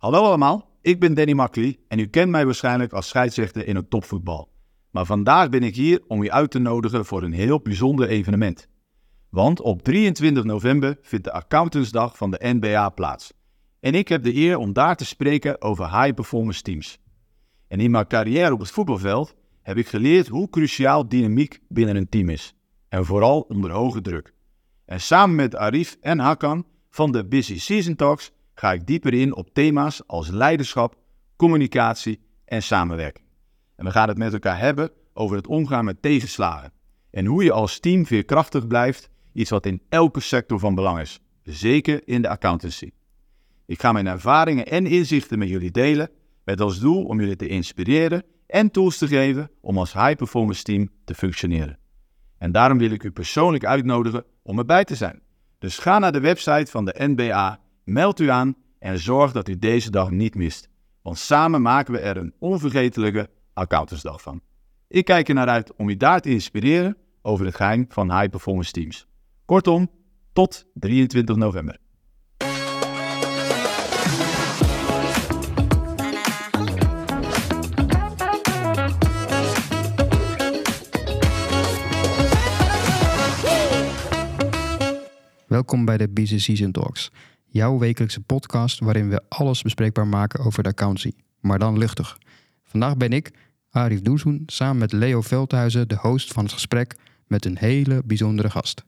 Hallo allemaal, ik ben Danny Makkely en u kent mij waarschijnlijk als scheidsrechter in het topvoetbal. Maar vandaag ben ik hier om u uit te nodigen voor een heel bijzonder evenement. Want op 23 november vindt de Accountantsdag van de NBA plaats. En ik heb de eer om daar te spreken over high performance teams. En in mijn carrière op het voetbalveld heb ik geleerd hoe cruciaal dynamiek binnen een team is. En vooral onder hoge druk. En samen met Arif en Hakan van de Busy Season Talks ga ik dieper in op thema's als leiderschap, communicatie en samenwerking. En we gaan het met elkaar hebben over het omgaan met tegenslagen. En hoe je als team veerkrachtig blijft, iets wat in elke sector van belang is. Zeker in de accountancy. Ik ga mijn ervaringen en inzichten met jullie delen, met als doel om jullie te inspireren en tools te geven om als high performance team te functioneren. En daarom wil ik u persoonlijk uitnodigen om erbij te zijn. Dus ga naar de website van de NBA, meld u aan en zorg dat u deze dag niet mist. Want samen maken we er een onvergetelijke accountantsdag van. Ik kijk er naar uit om u daar te inspireren over het geheim van high performance teams. Kortom, tot 23 november. Welkom bij de Business Season Talks, jouw wekelijkse podcast waarin we alles bespreekbaar maken over de accountancy, maar dan luchtig. Vandaag ben ik, Arif Doezoen, samen met Leo Veldhuizen de host van het gesprek met een hele bijzondere gast.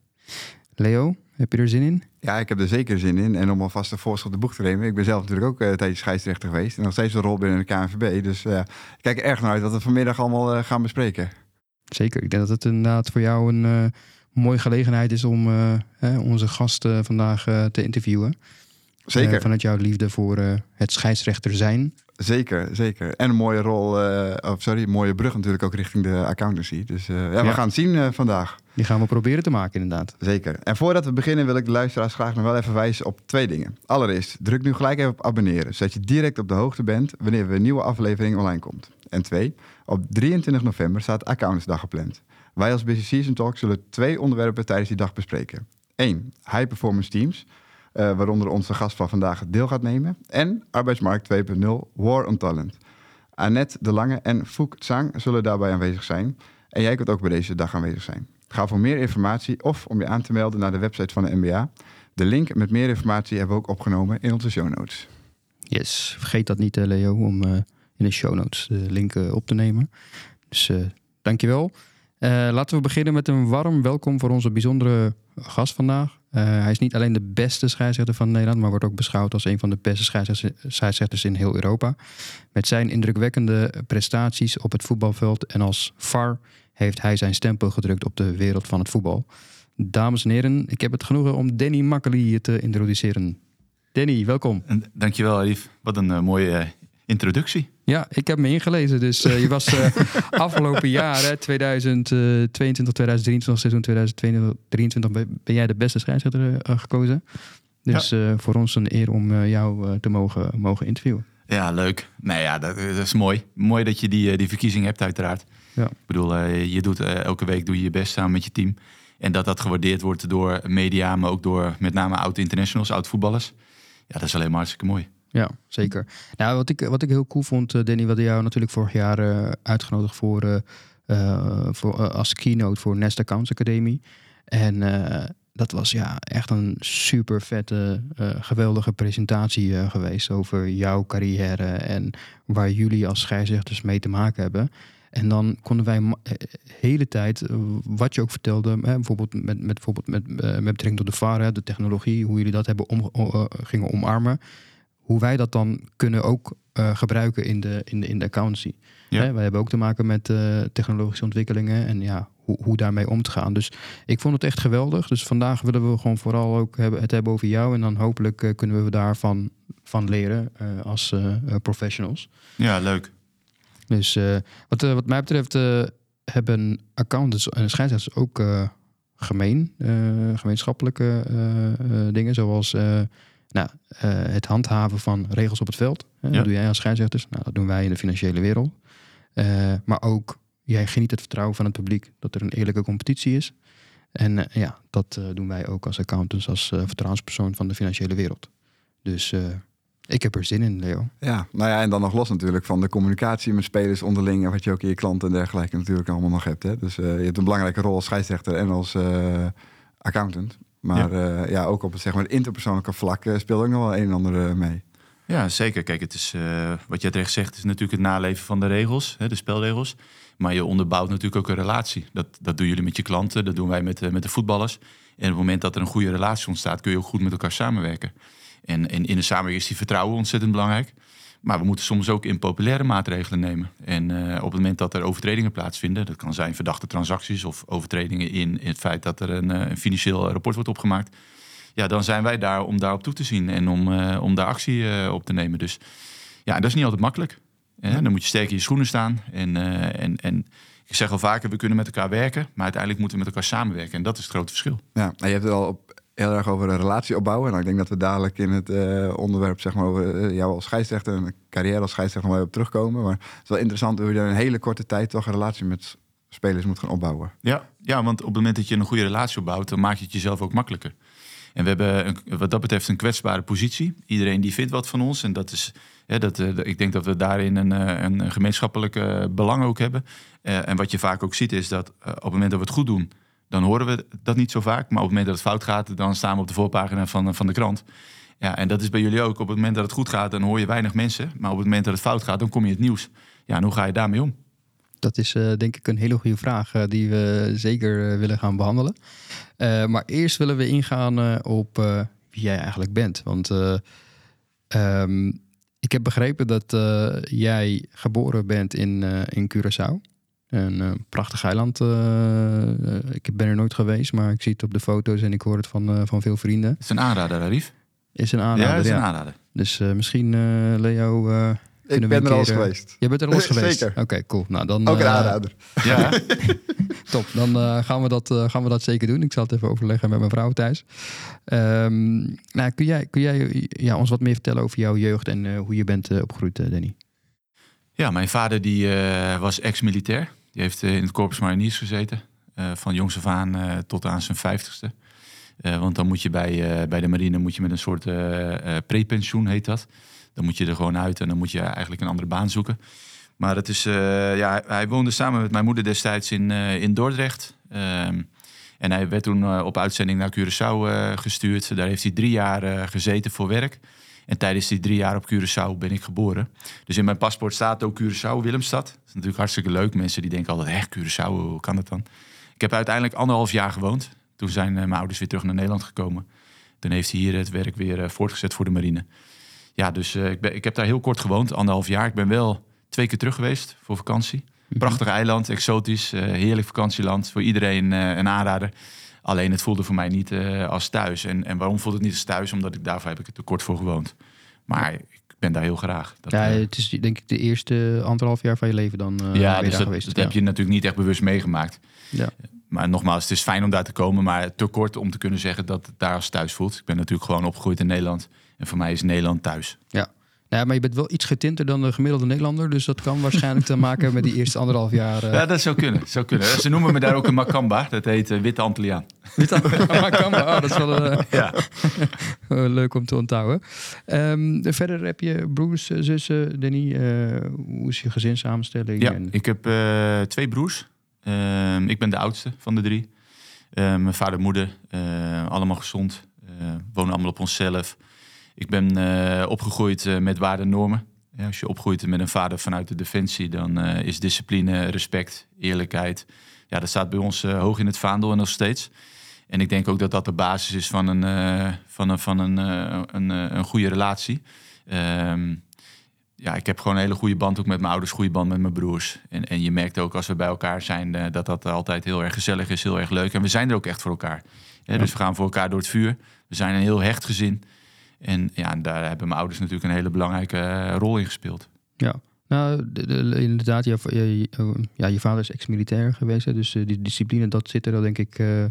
Leo, heb je er zin in? Ja, ik heb er zeker zin in. En om alvast een voorschot de boek te nemen. Ik ben zelf natuurlijk ook uh, een tijdje scheidsrechter geweest. En nog steeds een rol binnen de KNVB. Dus uh, ik kijk er erg naar uit wat we vanmiddag allemaal uh, gaan bespreken. Zeker. Ik denk dat het inderdaad voor jou een mooie gelegenheid is om onze gast vandaag te interviewen. Zeker. vanuit jouw liefde voor het scheidsrechter zijn. Zeker, zeker. En een mooie rol, uh, sorry, een mooie brug natuurlijk ook richting de accountancy. Dus uh, ja, we gaan het zien uh, vandaag. Die gaan we proberen te maken, inderdaad. Zeker. En voordat we beginnen wil ik de luisteraars graag nog wel even wijzen op twee dingen. Allereerst, druk nu gelijk even op abonneren, zodat je direct op de hoogte bent wanneer we een nieuwe aflevering online komt. En twee, op 23 november staat Accountantsdag gepland. Wij als Business Season Talk zullen twee onderwerpen tijdens die dag bespreken. Eén, high performance teams. Uh, waaronder onze gast van vandaag deel gaat nemen. En Arbeidsmarkt 2.0 War on Talent. Annette de Lange en Fouk Tsang zullen daarbij aanwezig zijn. En jij kunt ook bij deze dag aanwezig zijn. Ga voor meer informatie of om je aan te melden naar de website van de MBA. De link met meer informatie hebben we ook opgenomen in onze show notes. Yes, vergeet dat niet Leo om uh, in de show notes de link op te nemen. Dus dankjewel. laten we beginnen met een warm welkom voor onze bijzondere gast vandaag. Uh, hij is niet alleen de beste scheidsrechter van Nederland, maar wordt ook beschouwd als een van de beste scheidsrechters in heel Europa. Met zijn indrukwekkende prestaties op het voetbalveld en als VAR heeft hij zijn stempel gedrukt op de wereld van het voetbal. Dames en heren, ik heb het genoegen om Danny Makkely te introduceren. Danny, welkom. Dankjewel, Arif. Wat een uh, mooie introductie. Ja, ik heb me ingelezen. Dus uh, je was uh, afgelopen jaar, 2022, 2023, seizoen 2023, ben jij de beste scheidsrechter uh, gekozen. Dus ja. voor ons een eer om jou te mogen, mogen interviewen. Ja, leuk. Nee, ja, dat, dat, is mooi. Mooi dat je die, die verkiezing hebt, uiteraard. Ja. Ik bedoel, je doet elke week doe je je best samen met je team. En dat dat gewaardeerd wordt door media, maar ook door met name oud-internationals, oud-voetballers. Ja, dat is alleen maar hartstikke mooi. Ja, zeker. Nou, wat ik, wat ik heel cool vond, uh, Danny, hadden jou natuurlijk vorig jaar uh, uitgenodigd voor, uh, voor als keynote voor Nest Accounts Academy. En dat was ja echt een super vette, geweldige presentatie geweest over jouw carrière en waar jullie als scheidsrechters mee te maken hebben. En dan konden wij hele tijd, wat je ook vertelde, hè, bijvoorbeeld met, met, bijvoorbeeld met, met betrekking tot de VAR, de technologie, hoe jullie dat hebben om, gingen omarmen hoe wij dat dan kunnen ook uh, gebruiken in de, in de, in de accountancy. Ja. Hè, wij hebben ook te maken met uh, technologische ontwikkelingen en ja, hoe, hoe daarmee om te gaan. Dus ik vond het echt geweldig. Dus vandaag willen we gewoon vooral ook hebben, het hebben over jou. En dan hopelijk uh, kunnen we daarvan van leren als professionals. Ja, leuk. Dus wat, wat mij betreft hebben accountants en scheidsrechters ook gemeen, gemeenschappelijke dingen, zoals nou, uh, het handhaven van regels op het veld. Hè, ja. Dat doe jij als scheidsrechters. Nou, dat doen wij in de financiële wereld. Uh, maar ook, jij geniet het vertrouwen van het publiek dat er een eerlijke competitie is. En uh, ja, dat doen wij ook als accountants, als vertrouwenspersoon van de financiële wereld. Dus Ik heb er zin in, Leo. Ja, nou ja, en dan nog los natuurlijk van de communicatie met spelers onderling... en wat je ook in je klanten en dergelijke natuurlijk allemaal nog hebt. Hè? Dus je hebt een belangrijke rol als scheidsrechter en als accountant. Maar ja. ja, ook op het zeg maar, interpersoonlijke vlak speelt ook nog wel een en ander mee. Ja, zeker. Kijk, het is, uh, wat jij terecht zegt, is natuurlijk het naleven van de regels, hè, de spelregels. Maar je onderbouwt natuurlijk ook een relatie. Dat, dat doen jullie met je klanten, dat doen wij met, uh, met de voetballers. En op het moment dat er een goede relatie ontstaat, kun je ook goed met elkaar samenwerken. En, en in de samenwerking is die vertrouwen ontzettend belangrijk. Maar we moeten soms ook impopulaire maatregelen nemen. En uh, op het moment dat er overtredingen plaatsvinden, dat kan zijn verdachte transacties of overtredingen in, in het feit dat er een, een financieel rapport wordt opgemaakt ja, dan zijn wij daar om daarop toe te zien en om, uh, om daar actie uh, op te nemen. Dus ja, dat is niet altijd makkelijk. Hè? Dan moet je sterk in je schoenen staan. En, en, en ik zeg al vaker, we kunnen met elkaar werken, maar uiteindelijk moeten we met elkaar samenwerken. En dat is het grote verschil. Ja, en je hebt het al op, heel erg over een relatie opbouwen. Nou, ik denk dat we dadelijk in het onderwerp, zeg maar, over jou als scheidsrechter en carrière als scheidsrechter nog wel op terugkomen. Maar het is wel interessant hoe je in een hele korte tijd toch een relatie met spelers moet gaan opbouwen. Ja, ja, want op het moment dat je een goede relatie opbouwt, dan maak je het jezelf ook makkelijker. En we hebben wat dat betreft een kwetsbare positie. Iedereen die vindt wat van ons. En dat is, dat, uh, ik denk dat we daarin een, een gemeenschappelijke belang ook hebben. En wat je vaak ook ziet is dat op het moment dat we het goed doen, dan horen we dat niet zo vaak. Maar op het moment dat het fout gaat, dan staan we op de voorpagina van, van de krant. Ja, en dat is bij jullie ook. Op het moment dat het goed gaat, dan hoor je weinig mensen. Maar op het moment dat het fout gaat, dan kom je het nieuws. Ja, en hoe ga je daarmee om? Dat is uh, denk ik een hele goede vraag uh, die we zeker willen gaan behandelen. maar eerst willen we ingaan op wie jij eigenlijk bent. Want um, ik heb begrepen dat jij geboren bent in, in Curaçao. Een prachtig eiland. ik ben er nooit geweest, maar ik zie het op de foto's en ik hoor het van, van veel vrienden. Het is een aanrader, Arif. Is een aanrader, ja. is een aanrader. Dus misschien, Leo ik ben er al eens geweest. Je bent er al eens geweest? Zeker. Oké, cool. Nou, dan, Ook een uh, aanrader. Ja. Top. Dan uh, gaan, we dat, uh, gaan we dat zeker doen. Ik zal het even overleggen met mijn vrouw thuis. Um, nou, kun jij, kun jij ja, ons wat meer vertellen over jouw jeugd en hoe je bent opgegroeid, Danny? Ja, mijn vader die, was ex-militair. Die heeft in het Corpus Mariniers gezeten. van jongs af aan tot aan zijn vijftigste. want dan moet je bij, bij de marine moet je met een soort prepensioen, heet dat. Dan moet je er gewoon uit en dan moet je eigenlijk een andere baan zoeken. Maar het is, ja, hij woonde samen met mijn moeder destijds in, in Dordrecht. Um, en hij werd toen op uitzending naar Curaçao gestuurd. Daar heeft hij drie jaar gezeten voor werk. En tijdens die drie jaar op Curaçao ben ik geboren. Dus in mijn paspoort staat ook Curaçao, Willemstad. Dat is natuurlijk hartstikke leuk. Mensen die denken altijd, echt Curaçao, hoe kan dat dan? Ik heb uiteindelijk anderhalf jaar gewoond. Toen zijn mijn ouders weer terug naar Nederland gekomen. Toen heeft hij hier het werk weer voortgezet voor de marine ja, dus uh, ik, ben, ik heb daar heel kort gewoond, anderhalf jaar. Ik ben wel twee keer terug geweest voor vakantie. Mhm. Prachtig eiland, exotisch, heerlijk vakantieland. Voor iedereen een aanrader. Alleen het voelde voor mij niet als thuis. En, en waarom voelde het niet als thuis? Omdat ik daarvoor heb ik er te kort voor gewoond. Maar ik ben daar heel graag. Dat, ja, het is denk ik de eerste anderhalf jaar van je leven dan ja, dus dat, geweest. dat ja. heb je natuurlijk niet echt bewust meegemaakt. Ja. Maar nogmaals, het is fijn om daar te komen, maar te kort om te kunnen zeggen dat het daar als thuis voelt. Ik ben natuurlijk gewoon opgegroeid in Nederland. En voor mij is Nederland thuis. Ja. Ja, maar je bent wel iets getinter dan de gemiddelde Nederlander. Dus dat kan waarschijnlijk te maken hebben met die eerste anderhalf jaar. Uh... Ja, dat zou kunnen. Zou kunnen. Ze noemen me daar ook een Macamba. Dat heet uh, Witte Antilliaan. Witte Macamba, oh, dat is wel uh, ja. leuk om te onthouden. Um, verder heb je broers, zussen, Danny. hoe is je gezinssamenstelling? Ja, en... ik heb twee broers. Ehm, ik ben de oudste van de drie. Ehm, mijn vader en moeder, allemaal gezond. wonen allemaal op onszelf. Ik ben uh, opgegroeid uh, met waarden en normen. Ja, als je opgroeit met een vader vanuit de defensie, dan uh, is discipline, respect, eerlijkheid. Ja, dat staat bij ons hoog in het vaandel en nog steeds. En ik denk ook dat dat de basis is van een, van een, van een, een, een goede relatie. Um, ja, ik heb gewoon een hele goede band ook met mijn ouders, goede band met mijn broers. En, en je merkt ook als we bij elkaar zijn dat dat altijd heel erg gezellig is, heel erg leuk. En we zijn er ook echt voor elkaar. Dus we gaan voor elkaar door het vuur. We zijn een heel hecht gezin. En ja, daar hebben mijn ouders natuurlijk een hele belangrijke eh, rol in gespeeld. Ja, nou, inderdaad, je, je, ja, je vader is ex-militair geweest. Hè, dus eh, die discipline, dat zit er dan denk ik uh,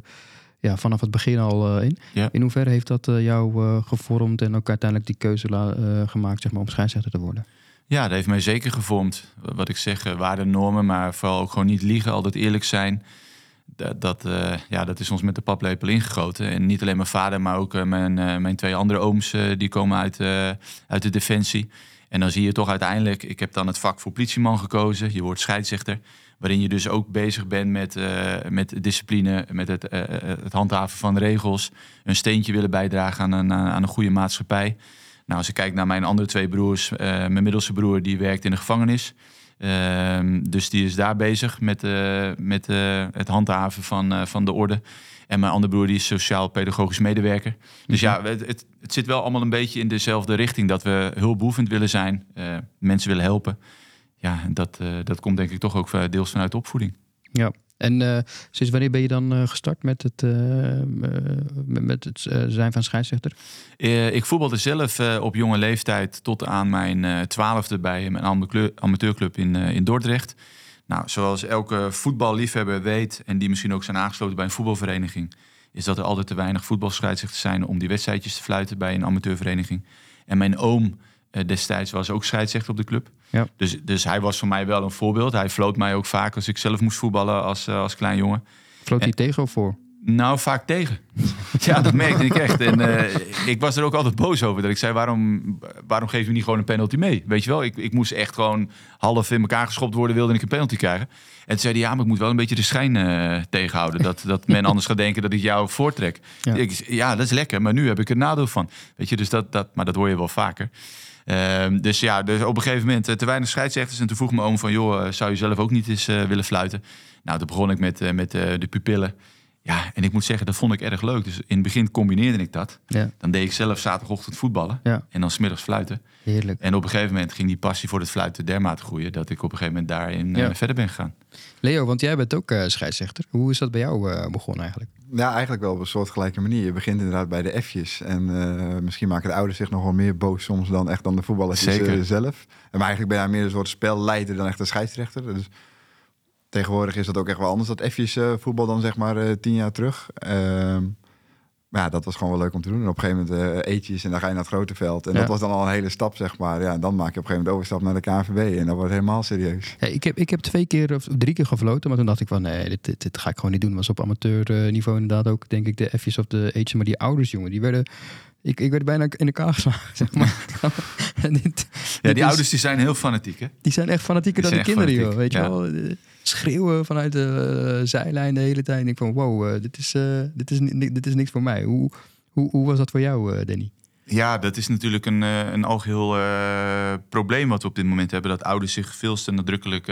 ja, vanaf het begin al in. Ja. In hoeverre heeft dat jou gevormd en ook uiteindelijk die keuze gemaakt zeg maar, om scheidsrechter te worden? Ja, dat heeft mij zeker gevormd. Wat ik zeg, waarden, normen, maar vooral ook gewoon niet liegen, altijd eerlijk zijn dat, dat, ja, dat is ons met de paplepel ingegoten. En niet alleen mijn vader, maar ook mijn, mijn twee andere ooms, die komen uit, uit de defensie. En dan zie je toch uiteindelijk, ik heb dan het vak voor politieman gekozen. Je wordt scheidsrechter. Waarin je dus ook bezig bent met, met discipline, met het, het handhaven van regels. Een steentje willen bijdragen aan een, aan een goede maatschappij. Nou, als ik kijk naar mijn andere twee broers, mijn middelste broer die werkt in de gevangenis. Ehm, dus die is daar bezig met, met het handhaven van, van de orde. En mijn andere broer die is sociaal-pedagogisch medewerker. Dus mhm. ja, het, het, het, zit wel allemaal een beetje in dezelfde richting. Dat we hulpbehoevend willen zijn, mensen willen helpen ja, dat, dat komt denk ik toch ook deels vanuit de opvoeding. Ja, en uh, sinds wanneer ben je dan uh, gestart met het, met het zijn van scheidsrechter? ik voetbalde zelf op jonge leeftijd tot aan mijn twaalfde bij mijn amateurclub in, in Dordrecht. Nou, zoals elke voetballiefhebber weet en die misschien ook zijn aangesloten bij een voetbalvereniging, is dat er altijd te weinig voetbalscheidsrechters zijn om die wedstrijdjes te fluiten bij een amateurvereniging. En mijn oom destijds was ook scheidsrechter op de club. Ja. Dus, dus hij was voor mij wel een voorbeeld. Hij floot mij ook vaak als ik zelf moest voetballen als, uh, als klein jongen. Floot hij tegen of voor? Nou, vaak tegen. ja, dat merkte ik echt. En uh, ik was er ook altijd boos over. Dat ik zei, waarom, waarom geef je niet gewoon een penalty mee? Weet je wel, ik, ik moest echt gewoon half in elkaar geschopt worden... wilde ik een penalty krijgen. En toen zei hij, ja, maar ik moet wel een beetje de schijn uh, tegenhouden. Dat, dat men anders gaat denken dat ik jou voortrek. Ja. Ik, ja, dat is lekker, maar nu heb ik er nadeel van. Weet je, dus dat, dat, maar dat hoor je wel vaker. Ehm, dus ja, dus op een gegeven moment eh, te weinig scheidsrechters. En toen vroeg mijn oom van, joh, eh, zou je zelf ook niet eens uh, willen fluiten? Nou, toen begon ik met, met de pupillen. Ja, en ik moet zeggen, dat vond ik erg leuk. Dus in het begin combineerde ik dat. Ja. Dan deed ik zelf zaterdagochtend voetballen ja. en dan smiddags fluiten. Heerlijk. En op een gegeven moment ging die passie voor het fluiten dermate groeien... dat ik op een gegeven moment daarin verder ben gegaan. Leo, want jij bent ook scheidsrechter. Hoe is dat bij jou begonnen eigenlijk? Ja, eigenlijk wel op een soortgelijke manier. Je begint inderdaad bij de F'jes. En uh, misschien maken de ouders zich nog wel meer boos soms dan echt dan de voetballers uh, zelf. En maar eigenlijk ben jij meer een soort spelleider dan echt een scheidsrechter. Dus tegenwoordig is dat ook echt wel anders, dat F'jes uh, voetbal dan zeg maar tien jaar terug. Ehm, maar ja, dat was gewoon wel leuk om te doen. En op een gegeven moment uh, eetjes en dan ga je naar het grote veld. En dat was dan al een hele stap, zeg maar. Ja, en dan maak je op een gegeven moment overstap naar de KNVB. En dat wordt helemaal serieus. Ja, ik, heb, ik heb twee keer of drie keer gefloten. Maar toen dacht ik van, nee, dit, dit, ga ik gewoon niet doen. Was op amateurniveau inderdaad ook, denk ik, de F's of de eetjes. Maar die ouders, jongen, die werden... Ik, ik werd bijna in elkaar geslagen, zeg maar. dit, ja, die ouders die zijn heel fanatiek, hè? Die zijn echt fanatieker dan de kinderen, joh. Weet je wel? Schreeuwen vanuit de uh, zijlijn de hele tijd. En ik van wow, uh, dit, is, uh, dit, is, dit is niks voor mij. Hoe, hoe, hoe was dat voor jou, Danny? Ja, dat is natuurlijk een, een algeheel probleem wat we op dit moment hebben. Dat ouders zich veel te nadrukkelijk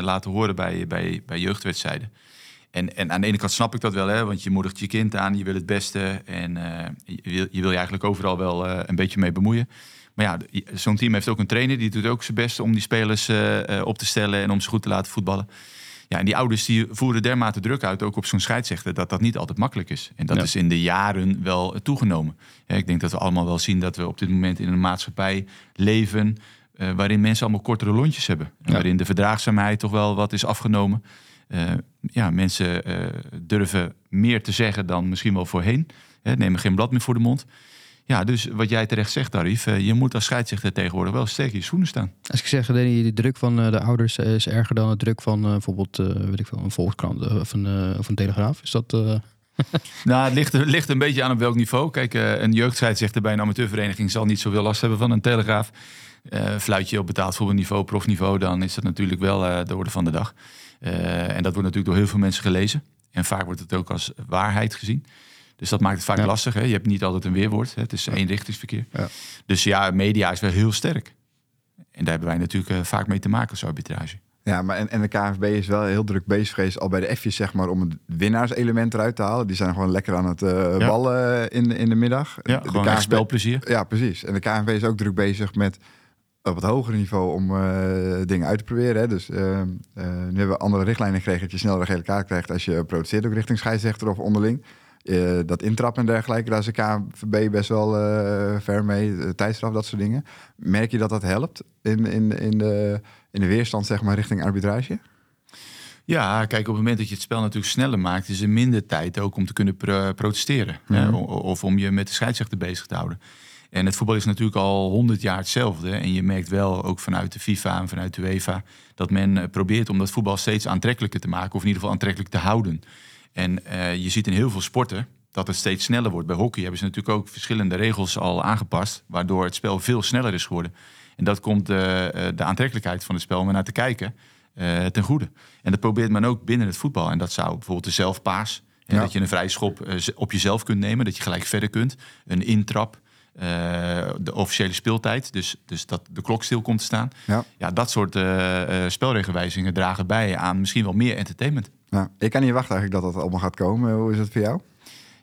laten horen bij, bij, bij jeugdwedstrijden. En, en aan de ene kant snap ik dat wel, hè, want je moedigt je kind aan, je wil het beste en je, wil, je wil je eigenlijk overal wel een beetje mee bemoeien. Maar ja, zo'n team heeft ook een trainer. Die doet ook zijn best om die spelers uh, op te stellen en om ze goed te laten voetballen. Ja, en die ouders die voeren dermate druk uit, ook op zo'n scheidsrechter, dat dat niet altijd makkelijk is. En dat is in de jaren wel toegenomen. Ja, ik denk dat we allemaal wel zien dat we op dit moment in een maatschappij leven uh, waarin mensen allemaal kortere lontjes hebben. En waarin de verdraagzaamheid toch wel wat is afgenomen. Uh, ja, mensen durven meer te zeggen dan misschien wel voorheen. Hè, nemen geen blad meer voor de mond. Ja, dus wat jij terecht zegt, Tarif, eh, je moet als scheidsrechter tegenwoordig wel sterk in je schoenen staan. Als ik zeg, Danny, de druk van eh, de ouders is erger dan de druk van uh, bijvoorbeeld weet ik veel, een Volkskrant of een, of een Telegraaf. Is dat... nou, het ligt, ligt een beetje aan op welk niveau. Kijk, een jeugdscheidsrechter bij een amateurvereniging zal niet zoveel last hebben van een Telegraaf. fluit je op betaald voetbalniveau, profniveau, dan is dat natuurlijk wel de orde van de dag. en dat wordt natuurlijk door heel veel mensen gelezen. En vaak wordt het ook als waarheid gezien. Dus dat maakt het vaak lastig. Hè? Je hebt niet altijd een weerwoord. Hè? Het is eenrichtingsverkeer. Ja. Dus ja, media is wel heel sterk. En daar hebben wij natuurlijk uh, vaak mee te maken als arbitrage. Ja, maar en, en de KNVB is wel heel druk bezig geweest al bij de F's, zeg maar, om het winnaarselement eruit te halen. Die zijn gewoon lekker aan het uh, ballen in, in de middag. Ja, de gewoon KNVB, spelplezier. Ja, precies. En de KNVB is ook druk bezig met op het hogere niveau om uh, dingen uit te proberen. Hè. Dus uh, uh, nu hebben we andere richtlijnen gekregen dat je sneller een gele kaart krijgt als je protesteert ook richting scheidsrechter of onderling. Uh, dat intrappen en dergelijke, daar is de KNVB best wel uh, ver mee. tijdstraf, dat soort dingen. Merk je dat dat helpt in, in, in, de, in de weerstand zeg maar, richting arbitrage? Ja, kijk, op het moment dat je het spel natuurlijk sneller maakt, is er minder tijd ook om te kunnen protesteren. Hè, mhm. of om je met de scheidsrechter bezig te houden. En het voetbal is natuurlijk al honderd jaar hetzelfde. En je merkt wel, ook vanuit de FIFA en vanuit de UEFA, dat men eh, probeert om dat voetbal steeds aantrekkelijker te maken. Of in ieder geval aantrekkelijk te houden. En uh, je ziet in heel veel sporten dat het steeds sneller wordt. Bij hockey hebben ze natuurlijk ook verschillende regels al aangepast, waardoor het spel veel sneller is geworden. En dat komt uh, de aantrekkelijkheid van het spel om naar te kijken uh, ten goede. En dat probeert men ook binnen het voetbal. En dat zou bijvoorbeeld de zelfpaas, en dat je een vrije schop op jezelf kunt nemen, dat je gelijk verder kunt. Een intrap, de officiële speeltijd, dus, dus dat de klok stil komt te staan. Ja, ja dat soort spelregelwijzingen dragen bij aan misschien wel meer entertainment. Ja, ik kan niet wachten eigenlijk dat dat allemaal gaat komen. Hoe is het voor jou?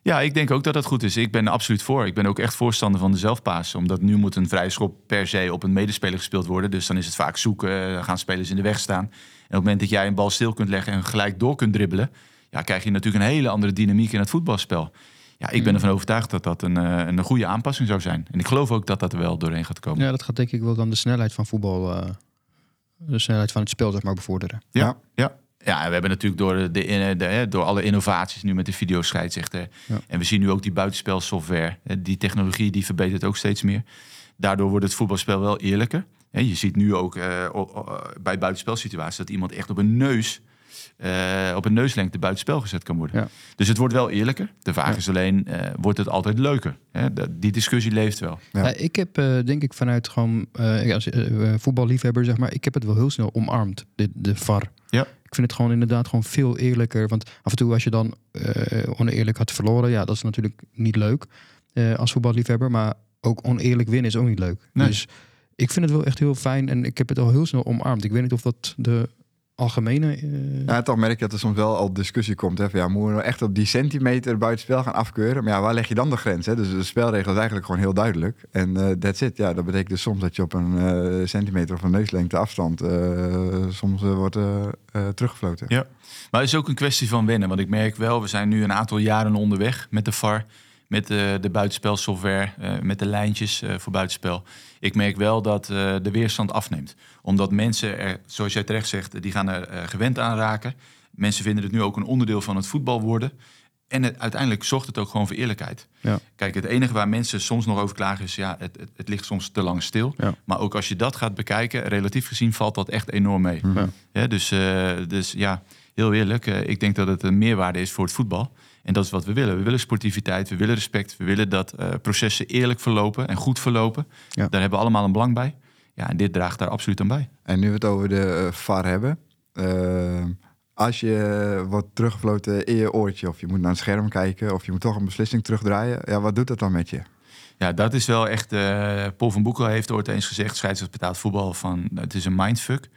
Ja, ik denk ook dat dat goed is. Ik ben er absoluut voor. Ik ben ook echt voorstander van de zelfpaas. Omdat nu moet een vrije schop per se op een medespeler gespeeld worden. Dus dan is het vaak zoeken, dan gaan spelers in de weg staan. En op het moment dat jij een bal stil kunt leggen en gelijk door kunt dribbelen... Ja, krijg je natuurlijk een hele andere dynamiek in het voetbalspel. Ja, ik ben hmm. ervan overtuigd dat dat een, eh, een goede aanpassing zou zijn. En ik geloof ook dat dat er wel doorheen gaat komen. Ja, dat gaat denk ik wel dan de snelheid van voetbal... Uh, de snelheid van het spel zeg maar bevorderen. Ja, ja. Ja, we hebben natuurlijk door, de, de, de, door alle innovaties nu met de videoscheidsrechter. Ja. En we zien nu ook die buitenspelsoftware. Die technologie die verbetert ook steeds meer. Daardoor wordt het voetbalspel wel eerlijker. Je ziet nu ook uh, bij buitenspelsituaties dat iemand echt op een neus uh, op een neuslengte buitenspel gezet kan worden. Ja. Dus het wordt wel eerlijker. De vraag is alleen, uh, wordt het altijd leuker? Hè? Die discussie leeft wel. Ja. ik heb uh, denk ik vanuit gewoon als voetballiefhebber, zeg maar, ik heb het wel heel snel omarmd, de, de VAR. Ja. Ik vind het gewoon inderdaad gewoon veel eerlijker. Want af en toe als je dan oneerlijk had verloren, ja, dat is natuurlijk niet leuk als voetballiefhebber. Maar ook oneerlijk winnen is ook niet leuk. Nee. Dus ik vind het wel echt heel fijn en ik heb het al heel snel omarmd. Ik weet niet of dat de algemene... Uh... Ja, toch merk ik dat er soms wel al discussie komt. Hè, van, ja, moeten we nou echt op die centimeter buitenspel gaan afkeuren? Maar ja, waar leg je dan de grens? Hè? Dus de spelregel is eigenlijk gewoon heel duidelijk. En uh, that's it. Ja, dat betekent dus soms dat je op een uh, centimeter of een neuslengte afstand soms wordt teruggefloten. Ja, maar het is ook een kwestie van wennen. Want ik merk wel, we zijn nu een aantal jaren onderweg met de VAR met de, de buitenspelsoftware, uh, met de lijntjes uh, voor buitenspel. Ik merk wel dat de weerstand afneemt. Omdat mensen er, zoals jij terecht zegt, die gaan er gewend aan raken. Mensen vinden het nu ook een onderdeel van het voetbal worden. En het, uiteindelijk zorgt het ook gewoon voor eerlijkheid. Ja. Kijk, het enige waar mensen soms nog over klagen is... ja, het, het, het ligt soms te lang stil. Ja. Maar ook als je dat gaat bekijken, relatief gezien valt dat echt enorm mee. Ja. dus, dus ja, heel eerlijk, ik denk dat het een meerwaarde is voor het voetbal. En dat is wat we willen. We willen sportiviteit, we willen respect, we willen dat uh, processen eerlijk verlopen en goed verlopen. Daar hebben we allemaal een belang bij. Ja, en dit draagt daar absoluut aan bij. En nu we het over de uh, VAR hebben. Uh, als je wordt teruggefloten in je oortje, of je moet naar een scherm kijken, of je moet toch een beslissing terugdraaien, ja, wat doet dat dan met je? Ja, dat is wel echt. Paul van Boekel heeft ooit eens gezegd: scheidsrechter betaald voetbal van het is een mindfuck.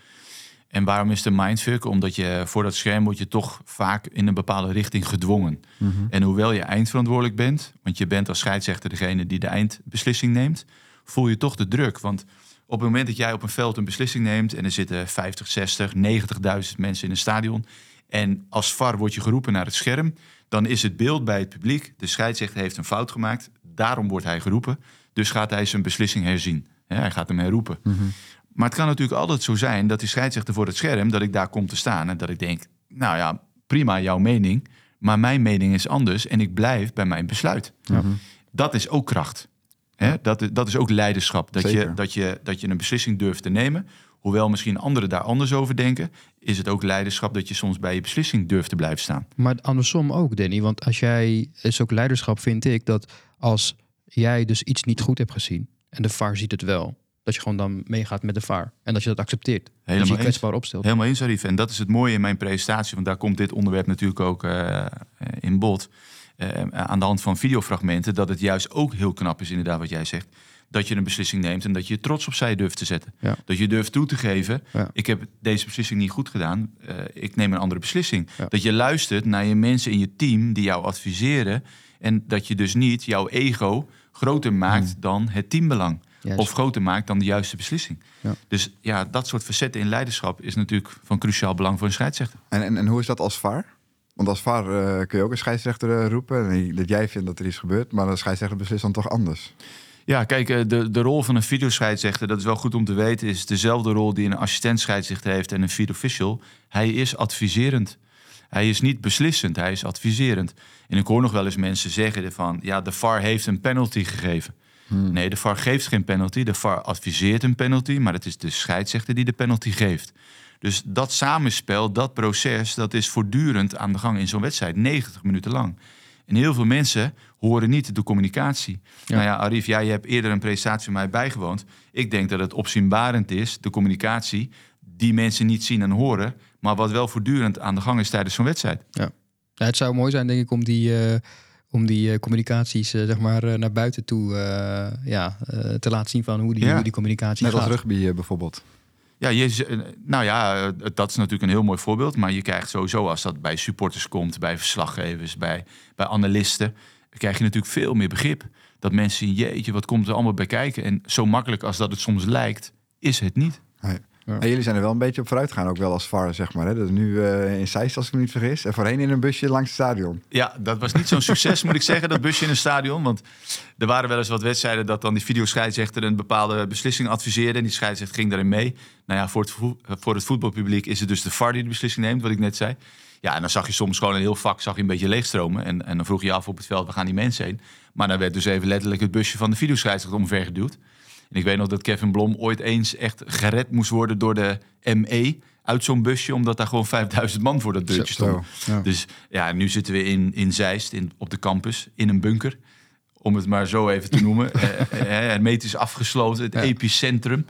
En waarom is de mindfuck? Omdat je voor dat scherm word je toch vaak in een bepaalde richting gedwongen. Mhm. En hoewel je eindverantwoordelijk bent, want je bent als scheidsrechter degene die de eindbeslissing neemt, voel je toch de druk. Want op het moment dat jij op een veld een beslissing neemt en er zitten 50, 60, 90.000 mensen in een stadion. En als VAR wordt je geroepen naar het scherm, dan is het beeld bij het publiek. De scheidsrechter heeft een fout gemaakt, daarom wordt hij geroepen. Dus gaat hij zijn beslissing herzien. hij gaat hem herroepen. Mm maar het kan natuurlijk altijd zo zijn dat die scheidsrechter voor het scherm, dat ik daar kom te staan en dat ik denk, nou ja, prima jouw mening, maar mijn mening is anders en ik blijf bij mijn besluit. Ja. Mhm. Dat is ook kracht. Hè? Dat, dat is ook leiderschap. Dat je, dat, je, dat je een beslissing durft te nemen. Hoewel misschien anderen daar anders over denken, is het ook leiderschap dat je soms bij je beslissing durft te blijven staan. Maar andersom ook, Danny. Want als jij, is ook leiderschap, vind ik, dat als jij dus iets niet goed hebt gezien en de VAR ziet het wel, dat je gewoon dan meegaat met de VAR. En dat je dat accepteert. Helemaal dat je kwetsbaar opstelt. Helemaal eens, Arif. En dat is het mooie in mijn presentatie. Want daar komt dit onderwerp natuurlijk ook uh, in bod. Uh, aan de hand van videofragmenten. Dat het juist ook heel knap is, inderdaad, wat jij zegt. Dat je een beslissing neemt en dat je trots opzij durft te zetten. Ja. Dat je durft toe te geven. Ja. Ik heb deze beslissing niet goed gedaan. Uh, ik neem een andere beslissing. Ja. Dat je luistert naar je mensen in je team die jou adviseren. En dat je dus niet jouw ego groter maakt hmm. dan het teambelang of groter maakt dan de juiste beslissing. Ja. Dus ja, dat soort verzetten in leiderschap is natuurlijk van cruciaal belang voor een scheidsrechter. En, en, en hoe is dat als VAR? Want als VAR uh, kun je ook een scheidsrechter uh, roepen. Dat jij vindt dat er iets gebeurt, maar de scheidsrechter beslist dan toch anders. Ja, kijk, eh, de, de rol van een videoscheidsrechter, dat is wel goed om te weten, is dezelfde rol die een assistent scheidsrechter heeft en een video official. Hij is adviserend. Hij is niet beslissend, hij is adviserend. En ik hoor nog wel eens mensen zeggen van, ja, de VAR heeft een penalty gegeven. Hmm. Nee, de VAR geeft geen penalty. De VAR adviseert een penalty, maar het is de scheidsrechter die de penalty geeft. Dus dat samenspel, dat proces, dat is voortdurend aan de gang in zo'n wedstrijd, 90 minuten lang. En heel veel mensen horen niet de communicatie. Ja. Nou ja, Arif, jij hebt eerder een presentatie van mij bijgewoond. Ik denk dat het opzienbarend is, de communicatie, die mensen niet zien en horen, maar wat wel voortdurend aan de gang is tijdens zo'n wedstrijd. Ja, het zou mooi zijn, denk ik, om die, eh, om die eh, communicaties eh, zeg maar, eh, naar buiten toe eh, ja, eh, te laten zien van hoe die, Ja. hoe die communicatie Net gaat. als rugby bijvoorbeeld. Ja, je, nou ja, dat is natuurlijk een heel mooi voorbeeld. Maar je krijgt sowieso, als dat bij supporters komt, bij verslaggevers, bij, bij analisten, krijg je natuurlijk veel meer begrip. Dat mensen zien, jeetje, wat komt er allemaal bij kijken? En zo makkelijk als dat het soms lijkt, is het niet. Ja. En jullie zijn er wel een beetje op vooruit gegaan, ook wel als VAR, zeg maar. Hè? Dat is nu eh, in Zeist, als ik me niet vergis. En voorheen in een busje langs het stadion. Ja, dat was niet zo'n succes, moet ik zeggen, dat busje in een stadion. Want er waren wel eens wat wedstrijden dat dan die videoscheidsrechter een bepaalde beslissing adviseerde. En die scheidsrechter ging daarin mee. Nou ja, voor het, vo- voor het voetbalpubliek is het dus de VAR die de beslissing neemt, wat ik net zei. Ja, en dan zag je soms gewoon een heel vak zag je een beetje leegstromen. En, en dan vroeg je af op het veld, waar gaan die mensen heen? Maar dan werd dus even letterlijk het busje van de videoscheidsrechter omvergeduwd. En ik weet nog dat Kevin Blom ooit eens echt gered moest worden door de ME uit zo'n busje, omdat daar gewoon 5000 man voor dat deurtje stond. Ja. Dus ja, nu zitten we in, in Zeist, in, op de campus, in een bunker. Om het maar zo even te noemen. Eh, eh, hermetisch afgesloten, het Ja. epicentrum.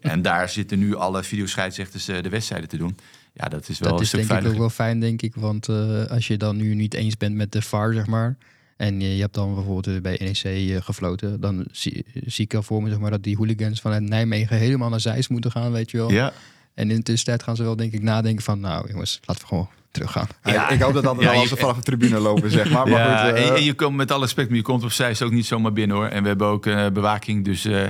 en daar zitten nu alle videoscheidsrechters eh, de wedstrijden te doen. Ja, dat is wel dat een is stuk denk ik ook wel fijn, denk ik. Want eh, als je dan nu niet eens bent met de VAR, zeg maar. En je, je hebt dan bijvoorbeeld eh, bij NEC eh, gefloten. Dan zie, zie ik al voor me zeg maar, dat die hooligans vanuit Nijmegen helemaal naar Zeist moeten gaan, weet je wel. Ja, En in de tussentijd gaan ze wel denk ik nadenken van... Nou jongens, laten we gewoon teruggaan. Ja. Ik hoop dat dat Ja, wel als ze vanaf de tribune lopen, zeg maar. maar ja goed, eh, en, en je komt met alle respect, maar je komt op Zeist ook niet zomaar binnen hoor. En we hebben ook eh, bewaking, dus eh,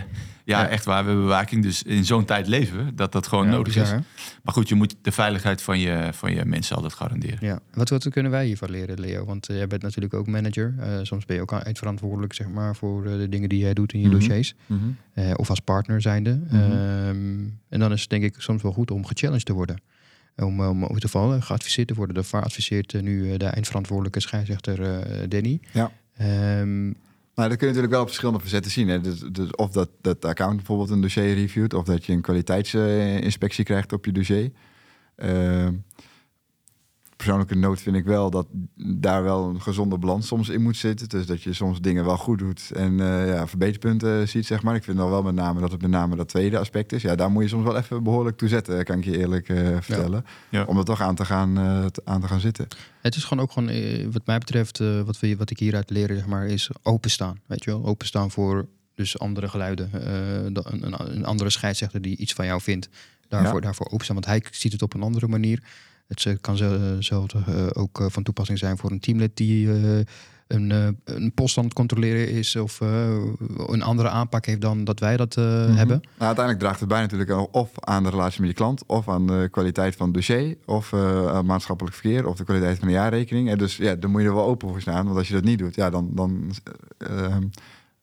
ja, Ja. echt waar, we hebben bewaking. Dus in zo'n tijd leven we, dat dat gewoon Ja, nodig bizar, is. hè? Maar goed, je moet de veiligheid van je, van je mensen altijd garanderen. Ja. Wat, wat kunnen wij hiervan leren, Leo? Want eh, jij bent natuurlijk ook manager. Eh, soms ben je ook eindverantwoordelijk zeg maar, voor eh, de dingen die jij doet in je Mhm. dossiers. mhm. Eh, of als partner zijnde. Mhm. Ehm, en dan is het denk ik soms wel goed om gechallenged te worden. Om, om over te vallen, geadviseerd te worden. De VAR adviseert nu de eindverantwoordelijke scheidsrechter eh Danny. Ja. Ehm, Nou, dat kun je natuurlijk wel op verschillende facetten zien. Hè. Dus, dus of dat, dat account bijvoorbeeld een dossier reviewt... of dat je een kwaliteitsinspectie krijgt op je dossier. Ehm, persoonlijke noot vind ik wel dat daar wel een gezonde balans soms in moet zitten. Dus dat je soms dingen wel goed doet en eh, ja, verbeterpunten ziet, zeg maar. Ik vind dan wel met name dat het met name dat tweede aspect is. Ja, daar moet je soms wel even behoorlijk toe zetten, kan ik je eerlijk eh, vertellen. Ja. Om er toch aan te gaan, eh, te- aan te gaan zitten. het is gewoon ook gewoon, eh, wat mij betreft, eh, wat, we, wat ik hieruit leren, zeg maar, is openstaan. Weet je wel, openstaan voor dus andere geluiden. eh, een, een, een andere scheidsrechter die iets van jou vindt, daarvoor, Ja. daarvoor openstaan. Want hij ziet het op een andere manier. Het eh, kan zo- zelfs eh, ook eh, van toepassing zijn voor een teamlid die eh, een, eh, een post aan het controleren is of eh, een andere aanpak heeft dan dat wij dat eh, Mhm. hebben. Nou, uiteindelijk draagt het bij natuurlijk of aan de relatie met je klant, of aan de kwaliteit van het dossier, of eh, aan maatschappelijk verkeer, of de kwaliteit van de jaarrekening. En dus ja, dan moet je er wel open voor staan. Want als je dat niet doet, ja, dan, dan eh, eh,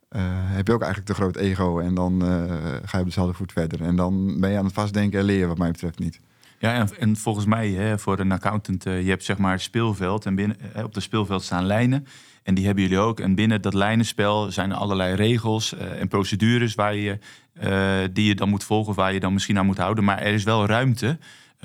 eh, heb je ook eigenlijk te groot ego en dan eh, ga je op dezelfde voet verder. En dan ben je aan het vastdenken en leren, wat mij betreft niet. Ja, en, en volgens mij hè, voor een accountant, eh, je hebt zeg maar het speelveld en binnen, eh, op het speelveld staan lijnen. En die hebben jullie ook. En binnen dat lijnenspel zijn er allerlei regels eh, en procedures waar je, die je dan moet volgen, waar je dan misschien aan moet houden. Maar er is wel ruimte,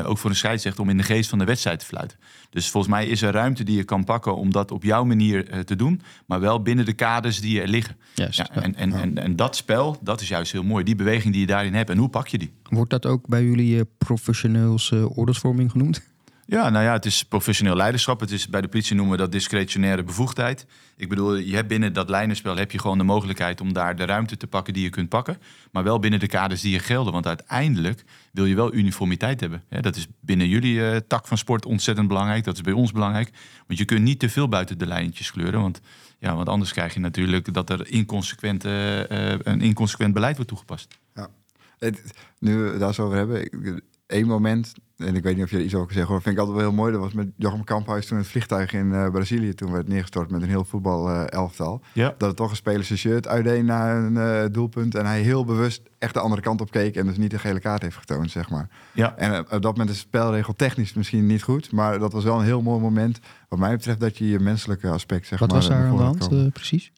ook voor een scheidsrechter, om in de geest van de wedstrijd te fluiten. Dus volgens mij is er ruimte die je kan pakken om dat op jouw manier eh, te doen, maar wel binnen de kaders die er liggen. Juist. Ja, en, en, en, en dat spel, dat is juist heel mooi. Die beweging die je daarin hebt. En hoe pak je die? Wordt dat ook bij jullie eh, professioneels eh, oordeelsvorming genoemd? Ja, nou ja, het is professioneel leiderschap. Het is bij de politie noemen we dat discretionaire bevoegdheid. Ik bedoel, je hebt binnen dat lijnenspel heb je gewoon de mogelijkheid om daar de ruimte te pakken die je kunt pakken. Maar wel binnen de kaders die je gelden. Want uiteindelijk wil je wel uniformiteit hebben. Dat is binnen jullie eh, tak van sport ontzettend belangrijk. Dat is bij ons belangrijk. Want je kunt niet te veel buiten de lijntjes kleuren. Want, ja, want anders krijg je natuurlijk dat er inconsequent, eh, eh, een inconsequent beleid wordt toegepast. Het, nu we het daar zo over hebben, één moment, en ik weet niet of je er iets over kan zeggen, hoor, vind ik altijd wel heel mooi. Dat was met Jochem Kamphuis toen het vliegtuig in eh, Brazilië, toen werd neergestort met een heel voetbalelftal. Ja. dat het toch een speler zijn shirt uitdeed na een eh, doelpunt. En hij heel bewust echt de andere kant op keek en dus niet de gele kaart heeft getoond, zeg maar. Ja. En eh, op dat moment is de spelregel technisch misschien niet goed, maar dat was wel een heel mooi moment. Wat mij betreft dat je je menselijke aspect, zeg Wat maar... was daar naar aan de hand precies?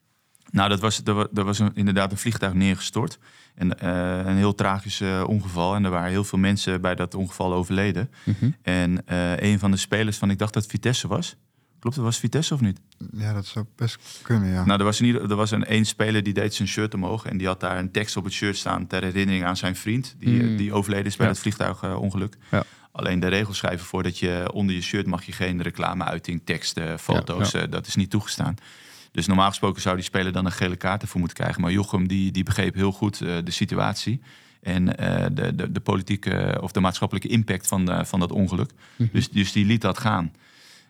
Nou, dat was, er was een, inderdaad een vliegtuig neergestort. En, uh, een heel tragisch uh, ongeval. En er waren heel veel mensen bij dat ongeval overleden. Mhm. En uh, een van de spelers van, ik dacht dat Vitesse was. Klopt, dat was Vitesse of niet? Ja, dat zou best kunnen, ja. Nou, er was, ieder, er was een één speler die deed zijn shirt omhoog. En die had daar een tekst op het shirt staan ter herinnering aan zijn vriend. Die, Mm. die overleden is bij Ja. het vliegtuigongeluk. Ja. Alleen de regels schrijven voor dat je onder je shirt mag je geen reclameuiting, teksten, foto's. eh, dat is niet toegestaan. Dus normaal gesproken zou die speler dan een gele kaart ervoor moeten krijgen. Maar Jochem die, die begreep heel goed eh, de situatie. En eh, de, de, de politieke of de maatschappelijke impact van, de, van dat ongeluk. dus, dus die liet dat gaan.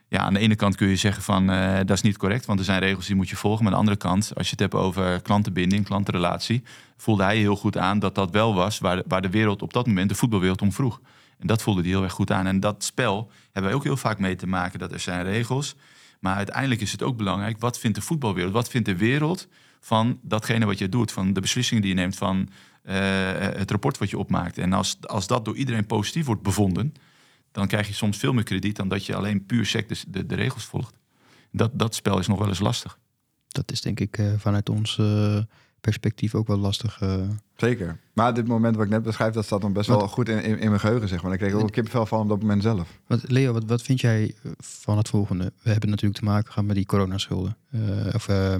Ja, aan de ene kant kun je zeggen van eh, dat is niet correct, want er zijn regels die moet je volgen. Maar aan de andere kant, als je het hebt over klantenbinding, klantenrelatie, voelde hij heel goed aan dat dat wel was waar waar de wereld op dat moment, de voetbalwereld, om vroeg. En dat voelde hij heel erg goed aan. En dat spel hebben wij ook heel vaak mee te maken, dat er zijn regels. Maar uiteindelijk is het ook belangrijk, wat vindt de voetbalwereld, wat vindt de wereld van datgene wat je doet, van de beslissingen die je neemt, van eh, het rapport wat je opmaakt. En als, als dat door iedereen positief wordt bevonden, dan krijg je soms veel meer krediet dan dat je alleen puur sec de, de, regels volgt. Dat, dat spel is nog wel eens lastig. Dat is denk ik eh, vanuit ons eh, perspectief ook wel lastig. eh. Zeker. Maar dit moment wat ik net beschrijf, dat staat dan best wel Wat- goed in, in, in mijn geheugen, zeg maar. Dan kreeg ik ook een kippenvel van op dat moment zelf. Want Leo, wat, wat vind jij van het volgende? We hebben natuurlijk te maken gehad met die coronaschulden. Eh, of eh,